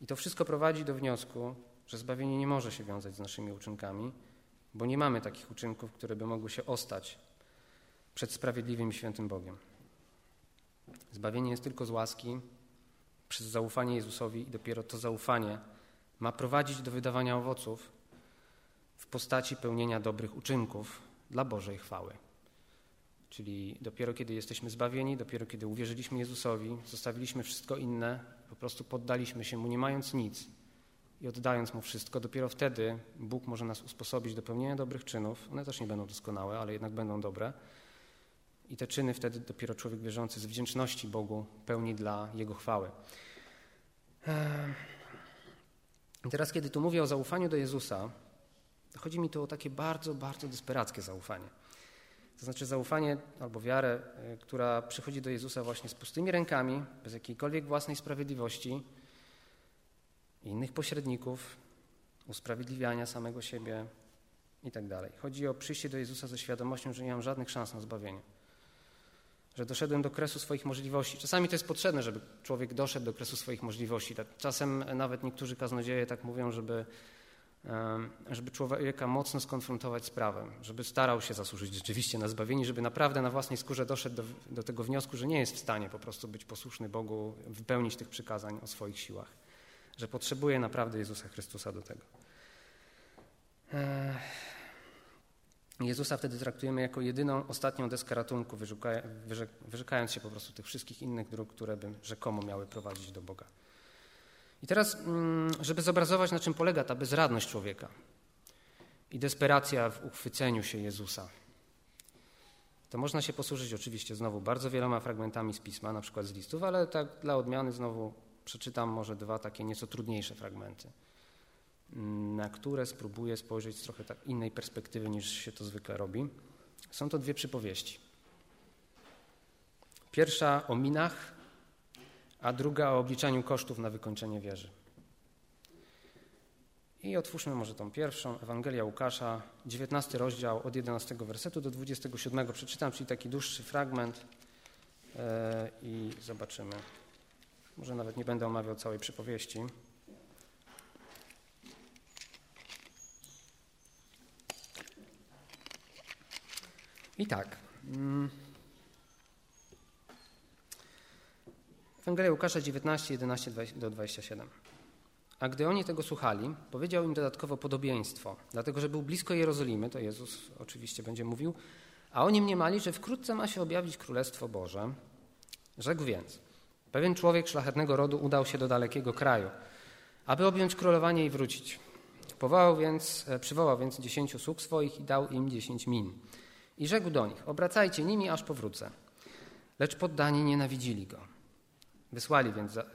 Speaker 1: I to wszystko prowadzi do wniosku, że zbawienie nie może się wiązać z naszymi uczynkami, bo nie mamy takich uczynków, które by mogły się ostać przed sprawiedliwym i świętym Bogiem. Zbawienie jest tylko z łaski przez zaufanie Jezusowi i dopiero to zaufanie ma prowadzić do wydawania owoców w postaci pełnienia dobrych uczynków dla Bożej chwały. Czyli dopiero kiedy jesteśmy zbawieni, dopiero kiedy uwierzyliśmy Jezusowi, zostawiliśmy wszystko inne, po prostu poddaliśmy się Mu, nie mając nic i oddając Mu wszystko, dopiero wtedy Bóg może nas usposobić do pełnienia dobrych czynów. One też nie będą doskonałe, ale jednak będą dobre. I te czyny wtedy dopiero człowiek wierzący z wdzięczności Bogu pełni dla Jego chwały. Eee. Teraz, kiedy tu mówię o zaufaniu do Jezusa, chodzi mi tu o takie bardzo, bardzo desperackie zaufanie. To znaczy zaufanie albo wiarę, e, która przychodzi do Jezusa właśnie z pustymi rękami, bez jakiejkolwiek własnej sprawiedliwości, innych pośredników, usprawiedliwiania samego siebie itd. Tak chodzi o przyjście do Jezusa ze świadomością, że nie mam żadnych szans na zbawienie. Że doszedłem do kresu swoich możliwości. Czasami to jest potrzebne, żeby człowiek doszedł do kresu swoich możliwości. Czasem nawet niektórzy kaznodzieje tak mówią, żeby żeby człowieka mocno skonfrontować z prawem, żeby starał się zasłużyć rzeczywiście na zbawienie, żeby naprawdę na własnej skórze doszedł do, do, tego wniosku, że nie jest w stanie po prostu być posłuszny Bogu, wypełnić tych przykazań o swoich siłach, że potrzebuje naprawdę Jezusa Chrystusa do tego. Jezusa wtedy traktujemy jako jedyną, ostatnią deskę ratunku, wyrzekając się po prostu tych wszystkich innych dróg, które by rzekomo miały prowadzić do Boga. I teraz, mm, żeby zobrazować, na czym polega ta bezradność człowieka i desperacja w uchwyceniu się Jezusa, to można się posłużyć oczywiście znowu bardzo wieloma fragmentami z pisma, na przykład z listów, ale tak dla odmiany znowu przeczytam może dwa takie nieco trudniejsze fragmenty, na które spróbuję spojrzeć z trochę tak innej perspektywy niż się to zwykle robi. Są to dwie przypowieści. Pierwsza o minach, a druga o obliczaniu kosztów na wykończenie wieży. I otwórzmy może tą pierwszą, Ewangelia Łukasza, 19 rozdział od 11 wersetu do 27 przeczytam, czyli taki dłuższy fragment e, i zobaczymy. Może nawet nie będę omawiał całej przypowieści. I tak. Mm. Ewangelia Łukasza 19, 11 do 27. A gdy oni tego słuchali, powiedział im dodatkowo podobieństwo, dlatego że był blisko Jerozolimy, to Jezus oczywiście będzie mówił, a oni mniemali, że wkrótce ma się objawić Królestwo Boże. Rzekł więc, pewien człowiek szlachetnego rodu udał się do dalekiego kraju, aby objąć królowanie i wrócić. Powołał więc, e, przywołał więc dziesięciu sług swoich i dał im dziesięć min. I rzekł do nich, obracajcie nimi, aż powrócę. Lecz poddani nienawidzili go. Wysłali więc za, e,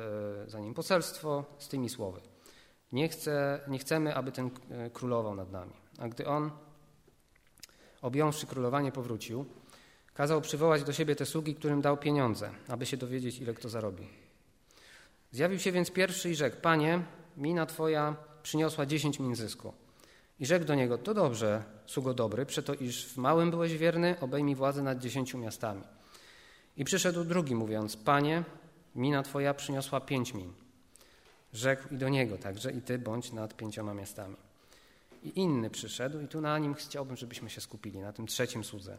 Speaker 1: za nim poselstwo z tymi słowy. Nie, chce, nie chcemy, aby ten e, królował nad nami. A gdy on, objąwszy królowanie, powrócił, kazał przywołać do siebie te sługi, którym dał pieniądze, aby się dowiedzieć, ile kto zarobi. Zjawił się więc pierwszy i rzekł: Panie, mina twoja przyniosła dziesięć min zysku. I rzekł do niego: To dobrze, sługo dobry, przeto iż w małym byłeś wierny, obejmij władzę nad dziesięciu miastami. I przyszedł drugi, mówiąc: Panie, mina twoja przyniosła pięć min. Rzekł i do niego także i ty bądź nad pięcioma miastami. I inny przyszedł i tu na nim chciałbym, żebyśmy się skupili, na tym trzecim słudze.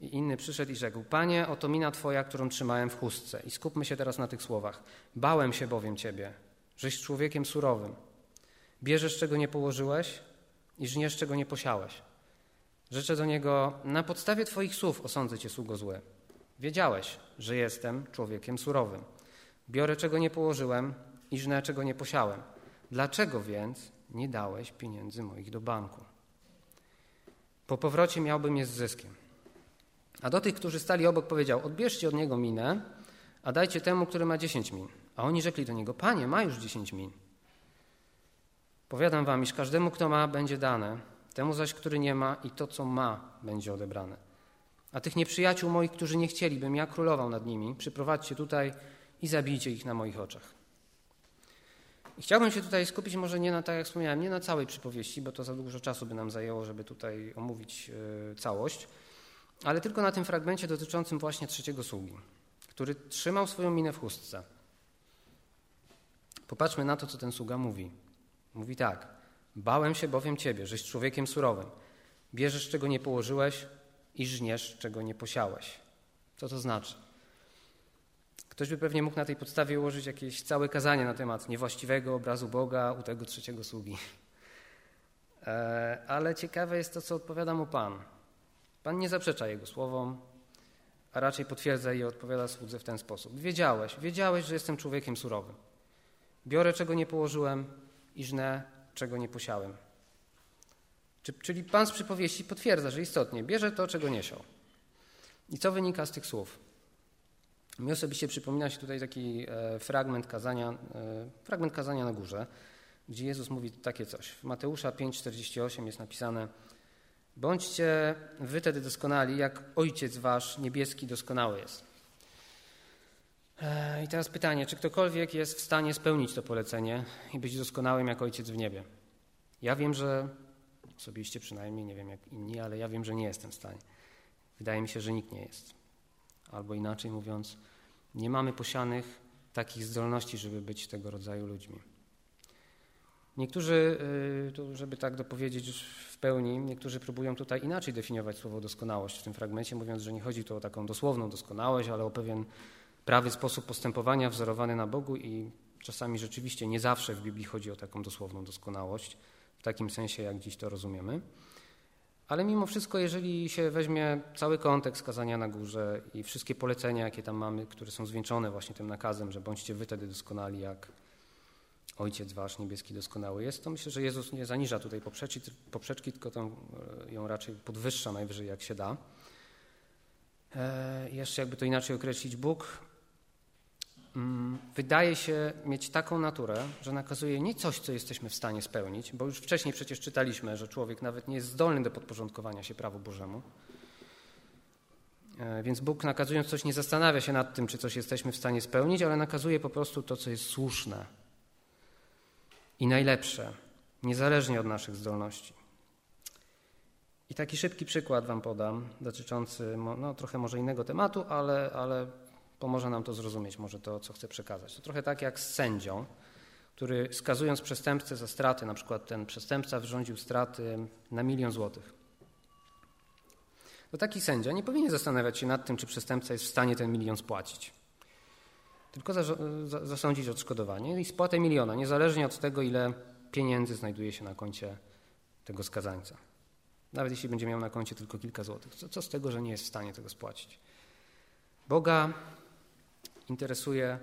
Speaker 1: I inny przyszedł i rzekł, Panie, oto mina Twoja, którą trzymałem w chustce. I skupmy się teraz na tych słowach. Bałem się bowiem Ciebie, żeś człowiekiem surowym. Bierzesz, czego nie położyłeś i żniesz, czego nie posiałeś. Rzeczę do niego, na podstawie Twoich słów osądzę Cię, sługo zły. Wiedziałeś, że jestem człowiekiem surowym. Biorę, czego nie położyłem i żnę, czego nie posiałem. Dlaczego więc nie dałeś pieniędzy moich do banku? Po powrocie miałbym je z zyskiem. A do tych, którzy stali obok, powiedział: Odbierzcie od niego minę, a dajcie temu, który ma dziesięć min. A oni rzekli do niego: Panie, ma już dziesięć min. Powiadam wam, iż każdemu, kto ma, będzie dane, temu zaś, który nie ma, i to, co ma, będzie odebrane. A tych nieprzyjaciół moich, którzy nie chcieli, bym ja królował nad nimi, przyprowadźcie tutaj i zabijcie ich na moich oczach. I chciałbym się tutaj skupić może nie na, tak jak wspomniałem, nie na całej przypowieści, bo to za dużo czasu by nam zajęło, żeby tutaj omówić e, całość, ale tylko na tym fragmencie dotyczącym właśnie trzeciego sługi, który trzymał swoją minę w chustce. Popatrzmy na to, co ten sługa mówi. Mówi tak: Bałem się bowiem ciebie, żeś człowiekiem surowym. Bierzesz, czego nie położyłeś i żniesz, czego nie posiałeś. Co to znaczy? Ktoś by pewnie mógł na tej podstawie ułożyć jakieś całe kazanie na temat niewłaściwego obrazu Boga u tego trzeciego sługi. E, ale ciekawe jest to, co odpowiada mu Pan. Pan nie zaprzecza Jego słowom, a raczej potwierdza i odpowiada słudze w ten sposób. Wiedziałeś, wiedziałeś, że jestem człowiekiem surowym. Biorę, czego nie położyłem i żnę, czego nie posiałem. Czyli Pan z przypowieści potwierdza, że istotnie bierze to, czego nie siał. I co wynika z tych słów? Mi osobiście przypomina się tutaj taki e, fragment kazania, e, fragment kazania na górze, gdzie Jezus mówi takie coś. W Mateusza 5,48 jest napisane Bądźcie wy tedy doskonali, jak Ojciec wasz niebieski doskonały jest. E, I teraz pytanie, czy ktokolwiek jest w stanie spełnić to polecenie i być doskonałym jak Ojciec w niebie? Ja wiem, że osobiście przynajmniej, nie wiem jak inni, ale ja wiem, że nie jestem w stanie. Wydaje mi się, że nikt nie jest. Albo inaczej mówiąc, nie mamy posianych takich zdolności, żeby być tego rodzaju ludźmi. Niektórzy, y, żeby tak dopowiedzieć w pełni, niektórzy próbują tutaj inaczej definiować słowo doskonałość w tym fragmencie, mówiąc, że nie chodzi tu o taką dosłowną doskonałość, ale o pewien prawy sposób postępowania wzorowany na Bogu i czasami rzeczywiście nie zawsze w Biblii chodzi o taką dosłowną doskonałość, w takim sensie, jak dziś to rozumiemy. Ale mimo wszystko, jeżeli się weźmie cały kontekst kazania na górze i wszystkie polecenia, jakie tam mamy, które są zwieńczone właśnie tym nakazem, że bądźcie wy wtedy doskonali, jak Ojciec Wasz niebieski doskonały jest, to myślę, że Jezus nie zaniża tutaj poprzeczki, tylko tą, e, ją raczej podwyższa najwyżej jak się da. E, jeszcze jakby to inaczej określić, Bóg wydaje się mieć taką naturę, że nakazuje nie coś, co jesteśmy w stanie spełnić, bo już wcześniej przecież czytaliśmy, że człowiek nawet nie jest zdolny do podporządkowania się prawu Bożemu. E, więc Bóg nakazując coś nie zastanawia się nad tym, czy coś jesteśmy w stanie spełnić, ale nakazuje po prostu to, co jest słuszne, i najlepsze, niezależnie od naszych zdolności. I taki szybki przykład Wam podam, dotyczący no, trochę może innego tematu, ale, ale pomoże nam to zrozumieć, może to, co chcę przekazać. To trochę tak jak z sędzią, który skazując przestępcę za straty, na przykład ten przestępca wyrządził straty na milion złotych. To taki sędzia nie powinien zastanawiać się nad tym, czy przestępca jest w stanie ten milion spłacić tylko zasądzić odszkodowanie i spłatę miliona, niezależnie od tego, ile pieniędzy znajduje się na koncie tego skazańca. Nawet jeśli będzie miał na koncie tylko kilka złotych. Co, co z tego, że nie jest w stanie tego spłacić? Boga interesuje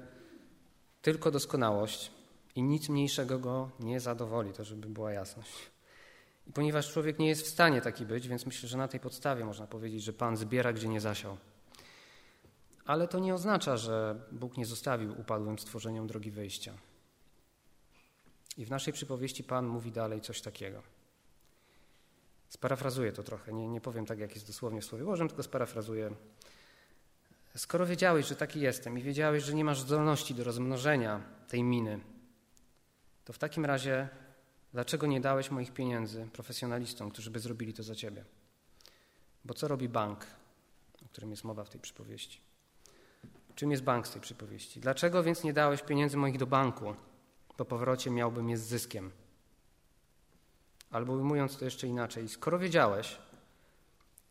Speaker 1: tylko doskonałość i nic mniejszego go nie zadowoli, to żeby była jasność. I ponieważ człowiek nie jest w stanie taki być, więc myślę, że na tej podstawie można powiedzieć, że Pan zbiera, gdzie nie zasiał. Ale to nie oznacza, że Bóg nie zostawił upadłym stworzeniom drogi wyjścia. I w naszej przypowieści Pan mówi dalej coś takiego. Sparafrazuję to trochę, nie, nie powiem tak, jak jest dosłownie w Słowie Bożym, tylko sparafrazuję. Skoro wiedziałeś, że taki jestem i wiedziałeś, że nie masz zdolności do rozmnożenia tej miny, to w takim razie dlaczego nie dałeś moich pieniędzy profesjonalistom, którzy by zrobili to za ciebie? Bo co robi bank, o którym jest mowa w tej przypowieści? Czym jest bank z tej przypowieści? Dlaczego więc nie dałeś pieniędzy moich do banku? Po powrocie miałbym je z zyskiem. Albo ujmując to jeszcze inaczej, skoro wiedziałeś,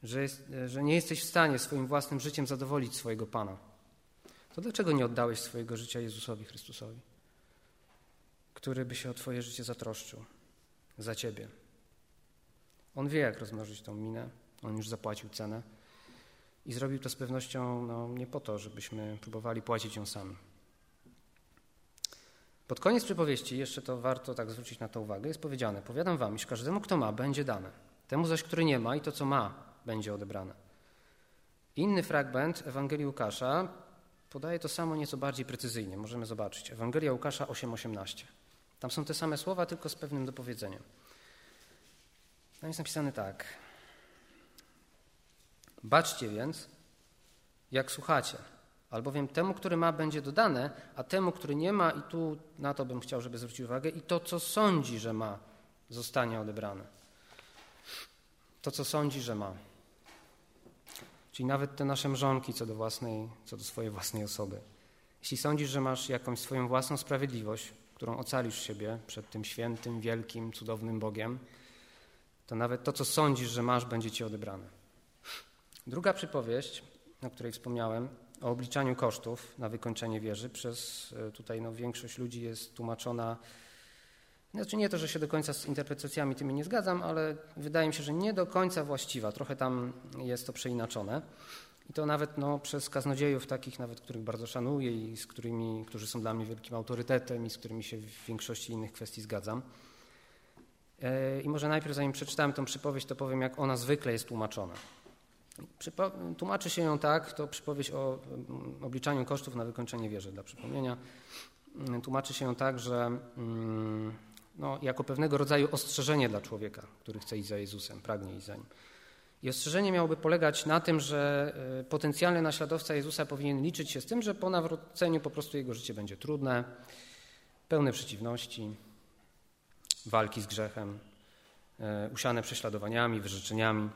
Speaker 1: że, jest, że nie jesteś w stanie swoim własnym życiem zadowolić swojego Pana, to dlaczego nie oddałeś swojego życia Jezusowi Chrystusowi, który by się o Twoje życie zatroszczył za Ciebie? On wie, jak rozmnożyć tą minę, on już zapłacił cenę. I zrobił to z pewnością no, nie po to, żebyśmy próbowali płacić ją sami. Pod koniec przypowieści, jeszcze to warto tak zwrócić na to uwagę, jest powiedziane: Powiadam wam, iż każdemu, kto ma, będzie dane. Temu zaś, który nie ma, i to, co ma, będzie odebrane. Inny fragment Ewangelii Łukasza podaje to samo nieco bardziej precyzyjnie. Możemy zobaczyć. Ewangelia Łukasza 8:18. Tam są te same słowa, tylko z pewnym dopowiedzeniem. Tam jest napisane tak. Baczcie więc, jak słuchacie, albowiem temu, który ma, będzie dodane, a temu, który nie ma, i tu na to bym chciał, żeby zwrócił uwagę, i to, co sądzi, że ma, zostanie odebrane. To, co sądzi, że ma. Czyli nawet te nasze mrzonki co do, własnej, co do swojej własnej osoby. Jeśli sądzisz, że masz jakąś swoją własną sprawiedliwość, którą ocalisz siebie przed tym świętym, wielkim, cudownym Bogiem, to nawet to, co sądzisz, że masz, będzie ci odebrane. Druga przypowieść, o której wspomniałem, o obliczaniu kosztów na wykończenie wieży przez e, tutaj no, większość ludzi jest tłumaczona. Znaczy nie to, że się do końca z interpretacjami tymi nie zgadzam, ale wydaje mi się, że nie do końca właściwa. Trochę tam jest to przeinaczone. I to nawet no, przez kaznodziejów takich, nawet których bardzo szanuję i z którymi, którzy są dla mnie wielkim autorytetem i z którymi się w większości innych kwestii zgadzam. E, I może najpierw, zanim przeczytałem tą przypowieść, to powiem, jak ona zwykle jest tłumaczona. Tłumaczy się ją tak, to przypowieść o mm, obliczaniu kosztów na wykończenie wieży, dla przypomnienia. Mm, tłumaczy się ją tak, że mm, no, jako pewnego rodzaju ostrzeżenie dla człowieka, który chce iść za Jezusem, pragnie iść za Nim. I ostrzeżenie miałoby polegać na tym, że e, potencjalny naśladowca Jezusa powinien liczyć się z tym, że po nawróceniu po prostu jego życie będzie trudne, pełne przeciwności, walki z grzechem, e, usiane prześladowaniami, wyrzeczeniami.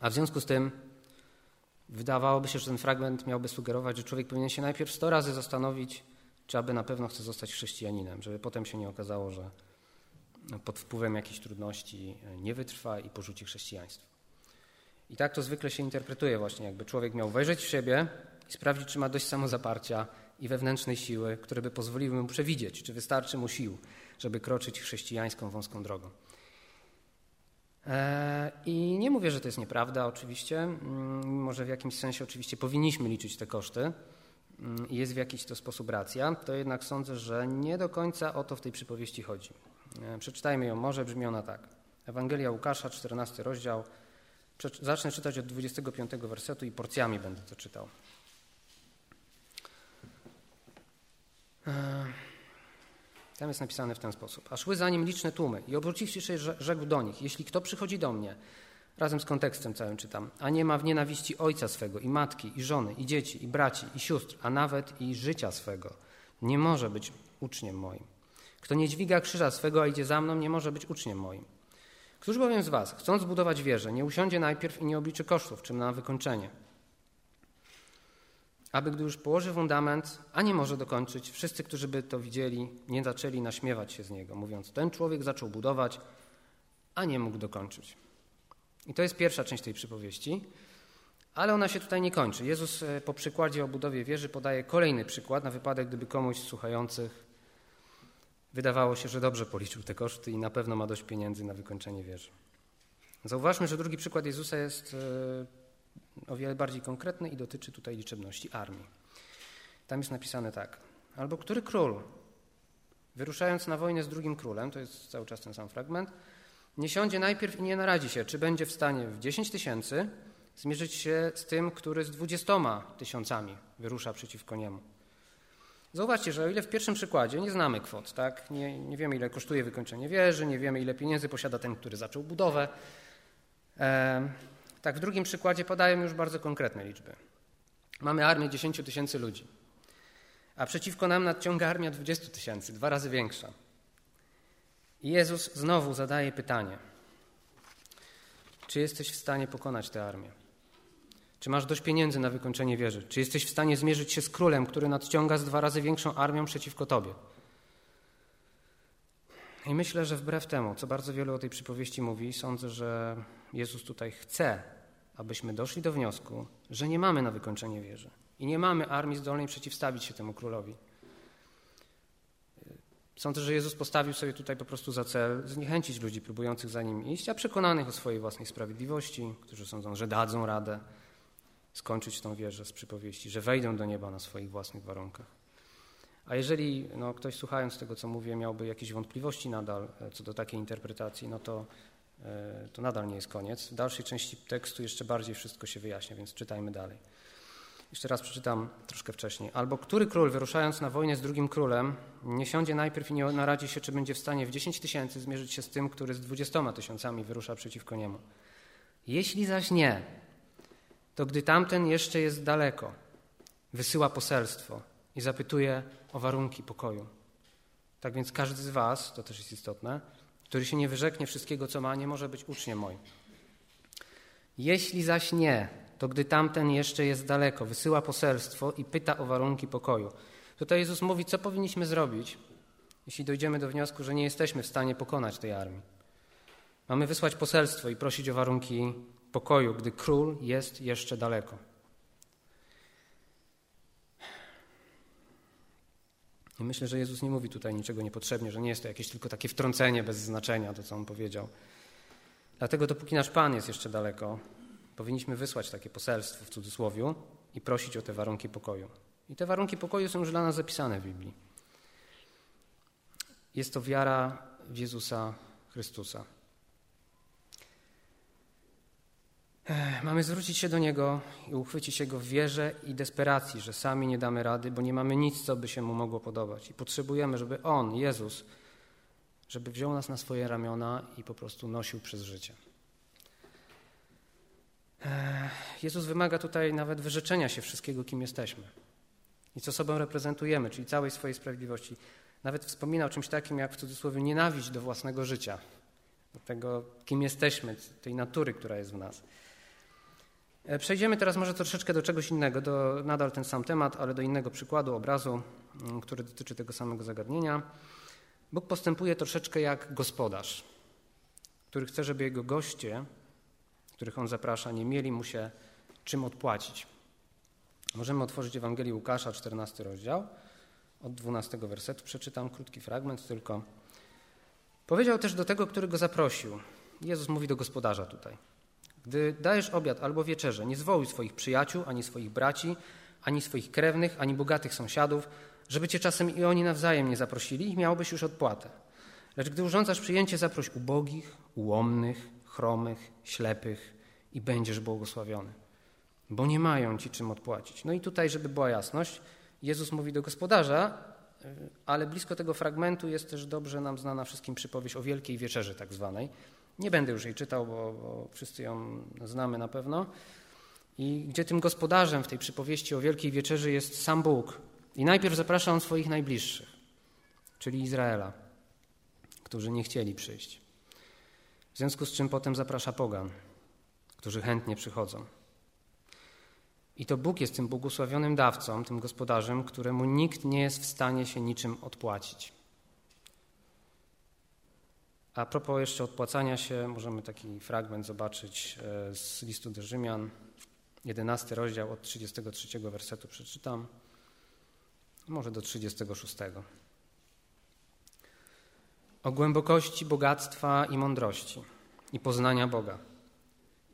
Speaker 1: A w związku z tym wydawałoby się, że ten fragment miałby sugerować, że człowiek powinien się najpierw sto razy zastanowić, czy aby na pewno chce zostać chrześcijaninem, żeby potem się nie okazało, że pod wpływem jakichś trudności nie wytrwa i porzuci chrześcijaństwo. I tak to zwykle się interpretuje właśnie, jakby człowiek miał wejrzeć w siebie i sprawdzić, czy ma dość samozaparcia i wewnętrznej siły, które by pozwoliły mu przewidzieć, czy wystarczy mu sił, żeby kroczyć chrześcijańską wąską drogą. E, I nie mówię, że to jest nieprawda, oczywiście. Może mm, w jakimś sensie oczywiście powinniśmy liczyć te koszty jest w jakiś to sposób racja, to jednak sądzę, że nie do końca o to w tej przypowieści chodzi. E, przeczytajmy ją, może brzmi ona tak. Ewangelia Łukasza, 14 rozdział. Zacznę czytać od 25 wersetu i porcjami będę to czytał. E, tam jest napisane w ten sposób. A szły za nim liczne tłumy i obróciwszy się rzekł do nich, jeśli kto przychodzi do mnie, razem z kontekstem całym czytam, a nie ma w nienawiści ojca swego i matki i żony i dzieci i braci i sióstr, a nawet i życia swego, nie może być uczniem moim. Kto nie dźwiga krzyża swego, a idzie za mną, nie może być uczniem moim. Któż bowiem z was, chcąc zbudować wieżę, nie usiądzie najpierw i nie obliczy kosztów, czym na wykończenie, aby gdy już położy fundament, a nie może dokończyć, wszyscy, którzy by to widzieli, nie zaczęli naśmiewać się z niego, mówiąc: Ten człowiek zaczął budować, a nie mógł dokończyć. I to jest pierwsza część tej przypowieści, ale ona się tutaj nie kończy. Jezus e, po przykładzie o budowie wieży podaje kolejny przykład na wypadek, gdyby komuś z słuchających wydawało się, że dobrze policzył te koszty i na pewno ma dość pieniędzy na wykończenie wieży. Zauważmy, że drugi przykład Jezusa jest e, o wiele bardziej konkretny i dotyczy tutaj liczebności armii. Tam jest napisane tak. Albo który król, wyruszając na wojnę z drugim królem, to jest cały czas ten sam fragment, nie siądzie najpierw i nie naradzi się, czy będzie w stanie w 10 tysięcy zmierzyć się z tym, który z 20 tysiącami wyrusza przeciwko niemu. Zauważcie, że o ile w pierwszym przykładzie nie znamy kwot, tak? nie, nie wiemy, ile kosztuje wykończenie wieży, nie wiemy, ile pieniędzy posiada ten, który zaczął budowę, e, tak, w drugim przykładzie podają już bardzo konkretne liczby. Mamy armię 10 tysięcy ludzi, a przeciwko nam nadciąga armia 20 tysięcy, dwa razy większa. Jezus znowu zadaje pytanie: Czy jesteś w stanie pokonać tę armię? Czy masz dość pieniędzy na wykończenie wieży? Czy jesteś w stanie zmierzyć się z królem, który nadciąga z dwa razy większą armią przeciwko tobie? I myślę, że wbrew temu, co bardzo wielu o tej przypowieści mówi, sądzę, że Jezus tutaj chce, abyśmy doszli do wniosku, że nie mamy na wykończenie wieży i nie mamy armii zdolnej przeciwstawić się temu królowi. Sądzę, że Jezus postawił sobie tutaj po prostu za cel zniechęcić ludzi próbujących za nim iść, a przekonanych o swojej własnej sprawiedliwości, którzy sądzą, że dadzą radę skończyć tą wieżę z przypowieści, że wejdą do nieba na swoich własnych warunkach. A jeżeli no, ktoś słuchając tego, co mówię, miałby jakieś wątpliwości nadal e, co do takiej interpretacji, no to, e, to nadal nie jest koniec. W dalszej części tekstu jeszcze bardziej wszystko się wyjaśnia, więc czytajmy dalej. Jeszcze raz przeczytam troszkę wcześniej. Albo który król, wyruszając na wojnę z drugim królem, nie siądzie najpierw i nie naradzi się, czy będzie w stanie w 10 tysięcy zmierzyć się z tym, który z 20 tysiącami wyrusza przeciwko niemu. Jeśli zaś nie, to gdy tamten jeszcze jest daleko, wysyła poselstwo i zapytuje o warunki pokoju. Tak więc każdy z Was, to też jest istotne, który się nie wyrzeknie wszystkiego, co ma, nie może być uczniem moim. Jeśli zaś nie, to gdy tamten jeszcze jest daleko, wysyła poselstwo i pyta o warunki pokoju. Tutaj Jezus mówi, co powinniśmy zrobić, jeśli dojdziemy do wniosku, że nie jesteśmy w stanie pokonać tej armii. Mamy wysłać poselstwo i prosić o warunki pokoju, gdy król jest jeszcze daleko. I myślę, że Jezus nie mówi tutaj niczego niepotrzebnie, że nie jest to jakieś tylko takie wtrącenie bez znaczenia, to co on powiedział. Dlatego dopóki nasz Pan jest jeszcze daleko, powinniśmy wysłać takie poselstwo w cudzysłowie i prosić o te warunki pokoju. I te warunki pokoju są już dla nas zapisane w Biblii. Jest to wiara w Jezusa Chrystusa. Mamy zwrócić się do Niego i uchwycić się Go w wierze i desperacji, że sami nie damy rady, bo nie mamy nic, co by się Mu mogło podobać. I potrzebujemy, żeby On, Jezus, żeby wziął nas na swoje ramiona i po prostu nosił przez życie. Jezus wymaga tutaj nawet wyrzeczenia się wszystkiego, kim jesteśmy i co sobą reprezentujemy, czyli całej swojej sprawiedliwości. Nawet wspomina o czymś takim jak w cudzysłowie nienawiść do własnego życia, do tego, kim jesteśmy, tej natury, która jest w nas. E, przejdziemy teraz może troszeczkę do czegoś innego, do nadal ten sam temat, ale do innego przykładu, obrazu, mm, który dotyczy tego samego zagadnienia. Bóg postępuje troszeczkę jak gospodarz, który chce, żeby jego goście, których on zaprasza, nie mieli mu się czym odpłacić. Możemy otworzyć Ewangelię Łukasza, 14 rozdział, od 12 wersetu. Przeczytam krótki fragment tylko. Powiedział też do tego, który go zaprosił. Jezus mówi do gospodarza tutaj. Gdy dajesz obiad albo wieczerze, nie zwołuj swoich przyjaciół, ani swoich braci, ani swoich krewnych, ani bogatych sąsiadów, żeby cię czasem i oni nawzajem nie zaprosili i miałbyś już odpłatę. Lecz gdy urządzasz przyjęcie, zaproś ubogich, ułomnych, chromych, ślepych i będziesz błogosławiony, bo nie mają ci czym odpłacić. No i tutaj, żeby była jasność, Jezus mówi do gospodarza, ale blisko tego fragmentu jest też dobrze nam znana wszystkim przypowieść o Wielkiej Wieczerzy tak zwanej, nie będę już jej czytał, bo, bo wszyscy ją znamy na pewno. I gdzie tym gospodarzem w tej przypowieści o Wielkiej Wieczerzy jest sam Bóg. I najpierw zaprasza on swoich najbliższych, czyli Izraela, którzy nie chcieli przyjść. W związku z czym potem zaprasza pogan, którzy chętnie przychodzą. I to Bóg jest tym błogosławionym dawcą, tym gospodarzem, któremu nikt nie jest w stanie się niczym odpłacić. A propos jeszcze odpłacania się, możemy taki fragment zobaczyć e, z listu do Rzymian, 11 rozdział od 33 wersetu przeczytam, może do 36. O głębokości bogactwa i mądrości i poznania Boga.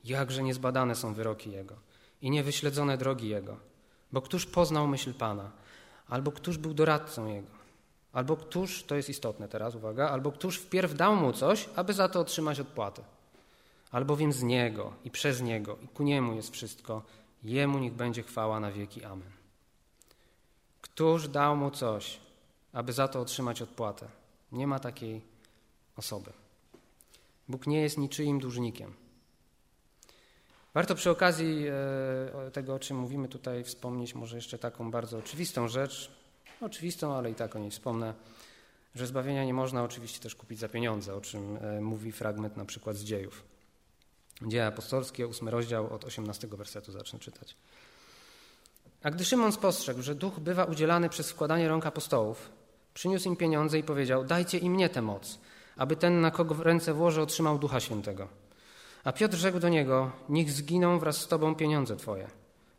Speaker 1: Jakże niezbadane są wyroki Jego i niewyśledzone drogi Jego. Bo któż poznał myśl Pana, albo któż był doradcą Jego? Albo któż, to jest istotne teraz, uwaga, albo któż wpierw dał mu coś, aby za to otrzymać odpłatę. Albowiem z Niego i przez Niego i ku Niemu jest wszystko, Jemu niech będzie chwała na wieki. Amen. Któż dał mu coś, aby za to otrzymać odpłatę? Nie ma takiej osoby. Bóg nie jest niczyim dłużnikiem. Warto przy okazji e, tego, o czym mówimy tutaj, wspomnieć może jeszcze taką bardzo oczywistą rzecz, oczywistą, ale i tak o niej wspomnę, że zbawienia nie można oczywiście też kupić za pieniądze, o czym e, mówi fragment na przykład z dziejów. Dzieje apostolskie, ósmy rozdział, od 18 wersetu zacznę czytać. A gdy Szymon spostrzegł, że duch bywa udzielany przez wkładanie rąk apostołów, przyniósł im pieniądze i powiedział: Dajcie i mnie tę moc, aby ten, na kogo w ręce włożę, otrzymał ducha świętego. A Piotr rzekł do niego: Niech zginą wraz z tobą pieniądze twoje.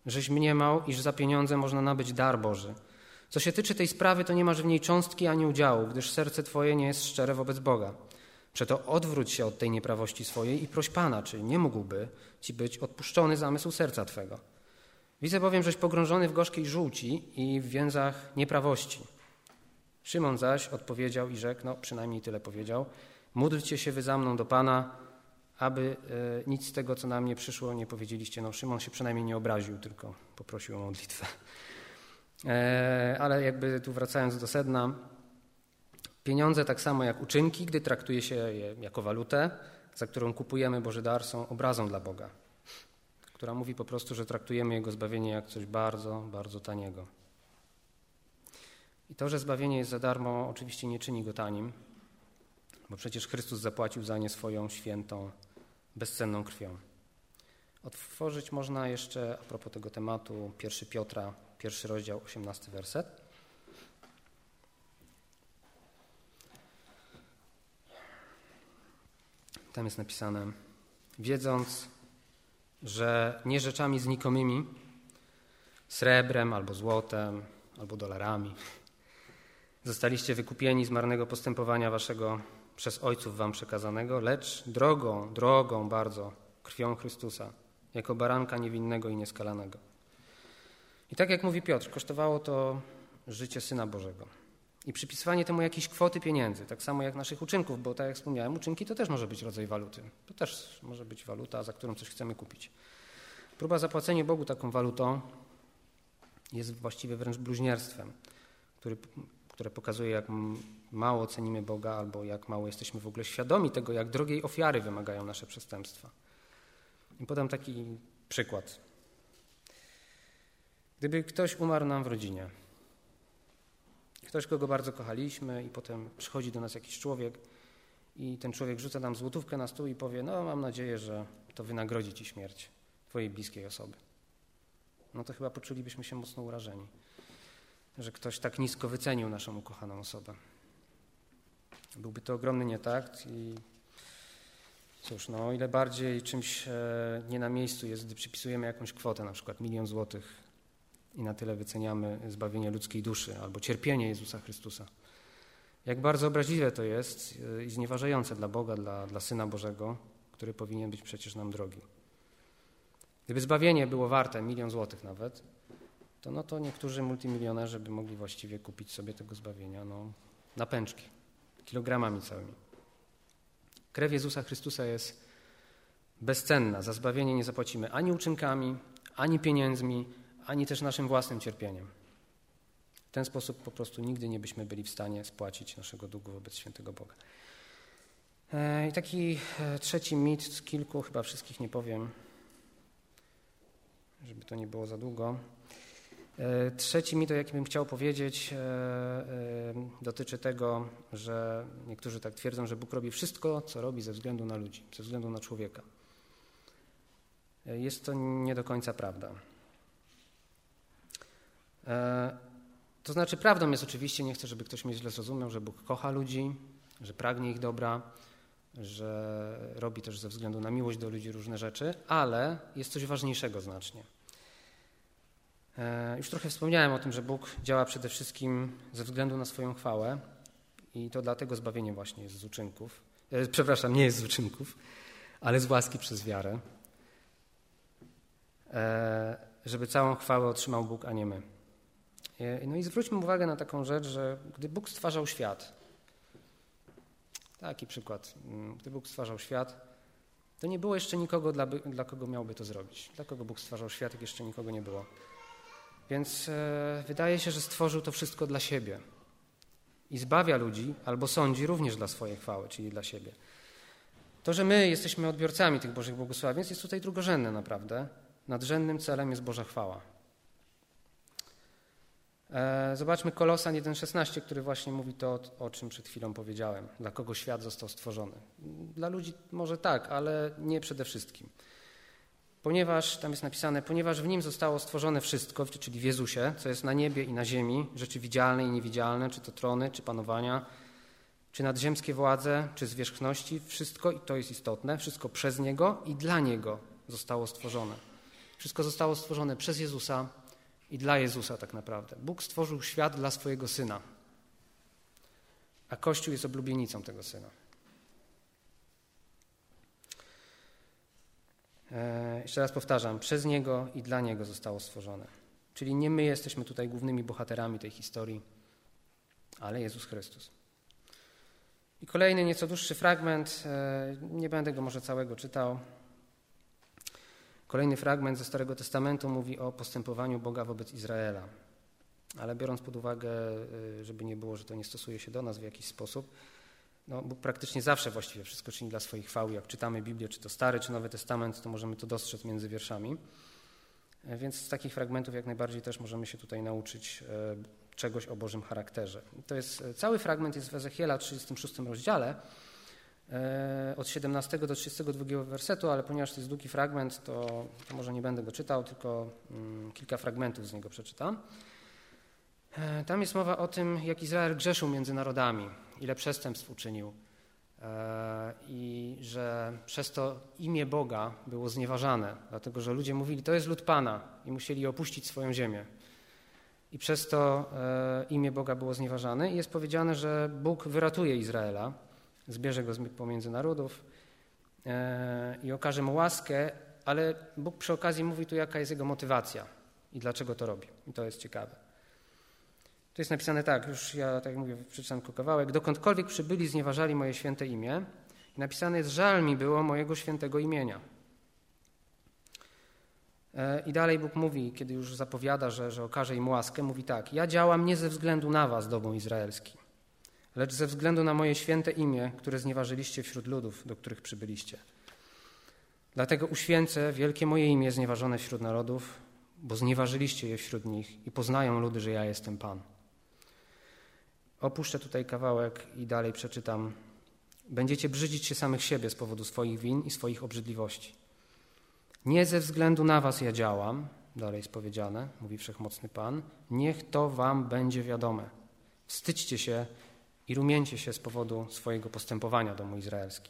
Speaker 1: Żeś mniemał, iż za pieniądze można nabyć dar Boży. Co się tyczy tej sprawy, to nie masz w niej cząstki ani udziału, gdyż serce Twoje nie jest szczere wobec Boga. Przeto odwróć się od tej nieprawości swojej i proś Pana, czy nie mógłby Ci być odpuszczony zamysł serca Twego. Widzę bowiem, żeś pogrążony w gorzkiej żółci i w więzach nieprawości. Szymon zaś odpowiedział i rzekł, no przynajmniej tyle powiedział, módlcie się wy za mną do Pana, aby e, nic z tego, co na mnie przyszło, nie powiedzieliście. No Szymon się przynajmniej nie obraził, tylko poprosił o modlitwę. E, ale jakby tu wracając do sedna, pieniądze tak samo jak uczynki, gdy traktuje się je jako walutę, za którą kupujemy Boży dar, są obrazą dla Boga, która mówi po prostu, że traktujemy Jego zbawienie jak coś bardzo, bardzo taniego. I to, że zbawienie jest za darmo, oczywiście nie czyni go tanim, bo przecież Chrystus zapłacił za nie swoją świętą, bezcenną krwią. Otworzyć można jeszcze, a propos tego tematu, 1 Piotra pierwszy rozdział, osiemnasty werset. Tam jest napisane, wiedząc, że nie rzeczami znikomymi, srebrem albo złotem, albo dolarami, Zostaliście wykupieni z marnego postępowania waszego przez ojców wam przekazanego, lecz drogą, drogą bardzo, krwią Chrystusa, jako baranka niewinnego i nieskalanego. I tak jak mówi Piotr, kosztowało to życie Syna Bożego. I przypisywanie temu jakiejś kwoty pieniędzy, tak samo jak naszych uczynków, bo tak jak wspomniałem, uczynki to też może być rodzaj waluty. To też może być waluta, za którą coś chcemy kupić. Próba zapłacenia Bogu taką walutą jest właściwie wręcz bluźnierstwem, który, które pokazuje, jak mało cenimy Boga albo jak mało jesteśmy w ogóle świadomi tego, jak drogiej ofiary wymagają nasze przestępstwa. I podam taki przykład. Gdyby ktoś umarł nam w rodzinie, ktoś, kogo bardzo kochaliśmy, i potem przychodzi do nas jakiś człowiek, i ten człowiek rzuca nam złotówkę na stół i powie: No, mam nadzieję, że to wynagrodzi ci śmierć Twojej bliskiej osoby. No to chyba poczulibyśmy się mocno urażeni, że ktoś tak nisko wycenił naszą ukochaną osobę. Byłby to ogromny nietakt i cóż, no o ile bardziej czymś e, nie na miejscu jest, gdy przypisujemy jakąś kwotę, na przykład milion złotych i na tyle wyceniamy zbawienie ludzkiej duszy albo cierpienie Jezusa Chrystusa. Jak bardzo obraźliwe to jest e, i znieważające dla Boga, dla, dla Syna Bożego, który powinien być przecież nam drogi. Gdyby zbawienie było warte milion złotych nawet, to no to niektórzy multimilionerzy by mogli właściwie kupić sobie tego zbawienia no, na pęczki, kilogramami całymi. Krew Jezusa Chrystusa jest bezcenna. Za zbawienie nie zapłacimy ani uczynkami, ani pieniędzmi, ani też naszym własnym cierpieniem. W ten sposób po prostu nigdy nie byśmy byli w stanie spłacić naszego długu wobec świętego Boga. E, I taki e, trzeci mit z kilku, chyba wszystkich nie powiem, żeby to nie było za długo. E, trzeci mit, o jakim chciał powiedzieć, dotyczy tego, że niektórzy tak twierdzą, że Bóg robi wszystko, co robi ze względu na ludzi, ze względu na człowieka. Jest to nie do końca prawda. E, to znaczy, prawdą jest oczywiście, nie chcę, żeby ktoś mnie źle zrozumiał, że Bóg kocha ludzi, że pragnie ich dobra, że robi też ze względu na miłość do ludzi różne rzeczy, ale jest coś ważniejszego znacznie. E, już trochę wspomniałem o tym, że Bóg działa przede wszystkim ze względu na swoją chwałę i to dlatego zbawienie właśnie jest z uczynków. E, przepraszam, nie jest z uczynków, ale z łaski przez wiarę. Żeby całą chwałę otrzymał Bóg, a nie my. No i zwróćmy uwagę na taką rzecz, że gdy Bóg stwarzał świat, taki przykład, mm, gdy Bóg stwarzał świat, to nie było jeszcze nikogo, dla, dla kogo miałby to zrobić. Dla kogo Bóg stwarzał świat, jak jeszcze nikogo nie było. Więc e, wydaje się, że stworzył to wszystko dla siebie. I zbawia ludzi, albo sądzi również dla swojej chwały, czyli dla siebie. To, że my jesteśmy odbiorcami tych Bożych błogosławieństw, jest tutaj drugorzędne naprawdę. Nadrzędnym celem jest Boża chwała. E, zobaczmy Kolosan 1,16, który właśnie mówi to, o czym przed chwilą powiedziałem. Dla kogo świat został stworzony? Dla ludzi może tak, ale nie przede wszystkim. Ponieważ, tam jest napisane, ponieważ w nim zostało stworzone wszystko, czyli w Jezusie, co jest na niebie i na ziemi, rzeczy widzialne i niewidzialne, czy to trony, czy panowania, czy nadziemskie władze, czy zwierzchności, wszystko, i to jest istotne, wszystko przez Niego i dla Niego zostało stworzone. Wszystko zostało stworzone przez Jezusa, i dla Jezusa tak naprawdę. Bóg stworzył świat dla swojego Syna, a Kościół jest oblubienicą tego Syna. Jeszcze raz powtarzam, przez Niego i dla Niego zostało stworzone. Czyli nie my jesteśmy tutaj głównymi bohaterami tej historii, ale Jezus Chrystus. I kolejny nieco dłuższy fragment, e, nie będę go może całego czytał, Kolejny fragment ze Starego Testamentu mówi o postępowaniu Boga wobec Izraela. Ale biorąc pod uwagę, y, żeby nie było, że to nie stosuje się do nas w jakiś sposób, no, Bóg praktycznie zawsze właściwie wszystko czyni dla swojej chwały. Jak czytamy Biblię, czy to Stary, czy Nowy Testament, to możemy to dostrzec między wierszami. E, więc z takich fragmentów jak najbardziej też możemy się tutaj nauczyć e, czegoś o Bożym charakterze. To jest, e, cały fragment jest w Ezechiela 36 rozdziale, od 17 do 32 wersetu, ale ponieważ to jest długi fragment, to, to może nie będę go czytał, tylko mm, kilka fragmentów z niego przeczytam. Tam jest mowa o tym, jak Izrael grzeszył między narodami, ile przestępstw uczynił e, i że przez to imię Boga było znieważane, dlatego że ludzie mówili, to jest lud Pana i musieli opuścić swoją ziemię. I przez to e, imię Boga było znieważane. I jest powiedziane, że Bóg wyratuje Izraela, zbierze go pomiędzy narodów e, i okaże mu łaskę, ale Bóg przy okazji mówi tu, jaka jest jego motywacja i dlaczego to robi. I to jest ciekawe. Tu jest napisane tak, już ja tak mówię, przeczytam tylko kawałek. Dokądkolwiek przybyli, znieważali moje święte imię. I napisane jest, żal mi było mojego świętego imienia. E, I dalej Bóg mówi, kiedy już zapowiada, że, że okaże im łaskę, mówi tak: Ja działam nie ze względu na was, dobą izraelski, lecz ze względu na moje święte imię, które znieważyliście wśród ludów, do których przybyliście. Dlatego uświęcę wielkie moje imię znieważone wśród narodów, bo znieważyliście je wśród nich i poznają ludy, że ja jestem Pan. Opuszczę tutaj kawałek i dalej przeczytam. Będziecie brzydzić się samych siebie z powodu swoich win i swoich obrzydliwości. Nie ze względu na was ja działam, dalej jest powiedziane, mówi wszechmocny Pan, niech to wam będzie wiadome. Wstydźcie się i rumieńcie się z powodu swojego postępowania, domu izraelski.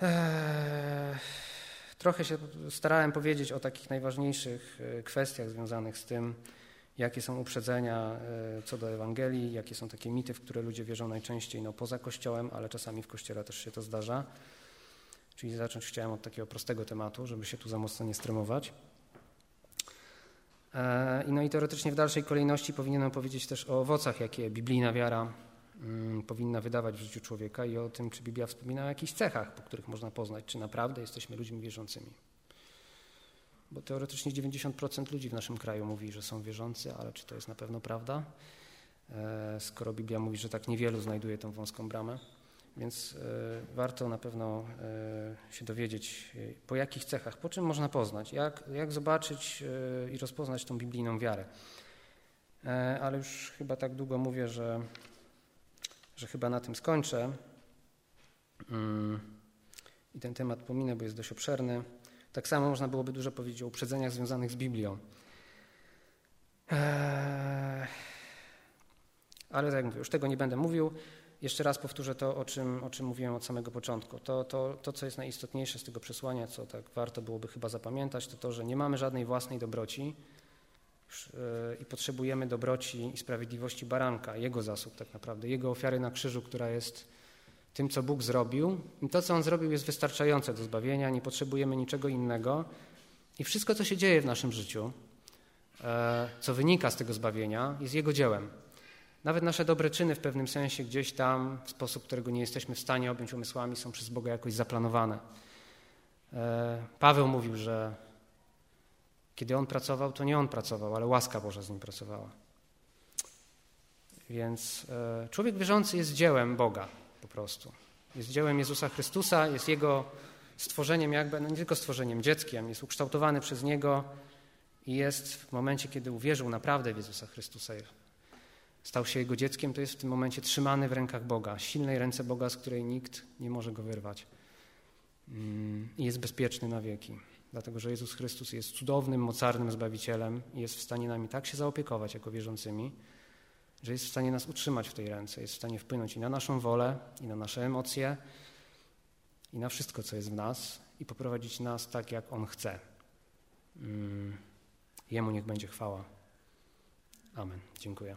Speaker 1: Eee, trochę się starałem powiedzieć o takich najważniejszych e, kwestiach związanych z tym, jakie są uprzedzenia e, co do Ewangelii, jakie są takie mity, w które ludzie wierzą najczęściej no, poza Kościołem, ale czasami w Kościele też się to zdarza. Czyli zacząć chciałem od takiego prostego tematu, żeby się tu za mocno nie stremować. E, I no i teoretycznie w dalszej kolejności powinienem powiedzieć też o owocach, jakie biblijna wiara mm, powinna wydawać w życiu człowieka i o tym, czy Biblia wspomina o jakichś cechach, po których można poznać, czy naprawdę jesteśmy ludźmi wierzącymi. Bo teoretycznie 90% ludzi w naszym kraju mówi, że są wierzący, ale czy to jest na pewno prawda? E, skoro Biblia mówi, że tak niewielu znajduje tą wąską bramę. Więc e, warto na pewno e, się dowiedzieć, po jakich cechach, po czym można poznać, jak, jak zobaczyć i rozpoznać tą biblijną wiarę. Ale już chyba tak długo mówię, że, że chyba na tym skończę. Mm. I ten temat pominę, bo jest dość obszerny. Tak samo można byłoby dużo powiedzieć o uprzedzeniach związanych z Biblią. Ale tak jak mówię, już tego nie będę mówił. Jeszcze raz powtórzę to, o czym, o czym mówiłem od samego początku. To, to, to, co jest najistotniejsze z tego przesłania, co tak warto byłoby chyba zapamiętać, to to, że nie mamy żadnej własnej dobroci yy, i potrzebujemy dobroci i sprawiedliwości baranka, Jego zasług tak naprawdę, Jego ofiary na krzyżu, która jest tym, co Bóg zrobił. I to, co On zrobił, jest wystarczające do zbawienia, nie potrzebujemy niczego innego. I wszystko, co się dzieje w naszym życiu, yy, co wynika z tego zbawienia, jest Jego dziełem. Nawet nasze dobre czyny w pewnym sensie gdzieś tam, w sposób, którego nie jesteśmy w stanie objąć umysłami, są przez Boga jakoś zaplanowane. E, Paweł mówił, że kiedy on pracował, to nie on pracował, ale łaska Boża z nim pracowała. Więc e, człowiek wierzący jest dziełem Boga prostu. Jest dziełem Jezusa Chrystusa, jest Jego stworzeniem jakby, no nie tylko stworzeniem, dzieckiem, jest ukształtowany przez Niego i jest w momencie, kiedy uwierzył naprawdę w Jezusa Chrystusa, stał się jego dzieckiem, to jest w tym momencie trzymany w rękach Boga, silnej ręce Boga, z której nikt nie może go wyrwać. Mm, I jest bezpieczny na wieki, dlatego że Jezus Chrystus jest cudownym, mocarnym Zbawicielem i jest w stanie nami tak się zaopiekować jako wierzącymi, że jest w stanie nas utrzymać w tej ręce, jest w stanie wpłynąć i na naszą wolę, i na nasze emocje, i na wszystko, co jest w nas, i poprowadzić nas tak, jak On chce. Mm, Jemu niech będzie chwała. Amen. Dziękuję.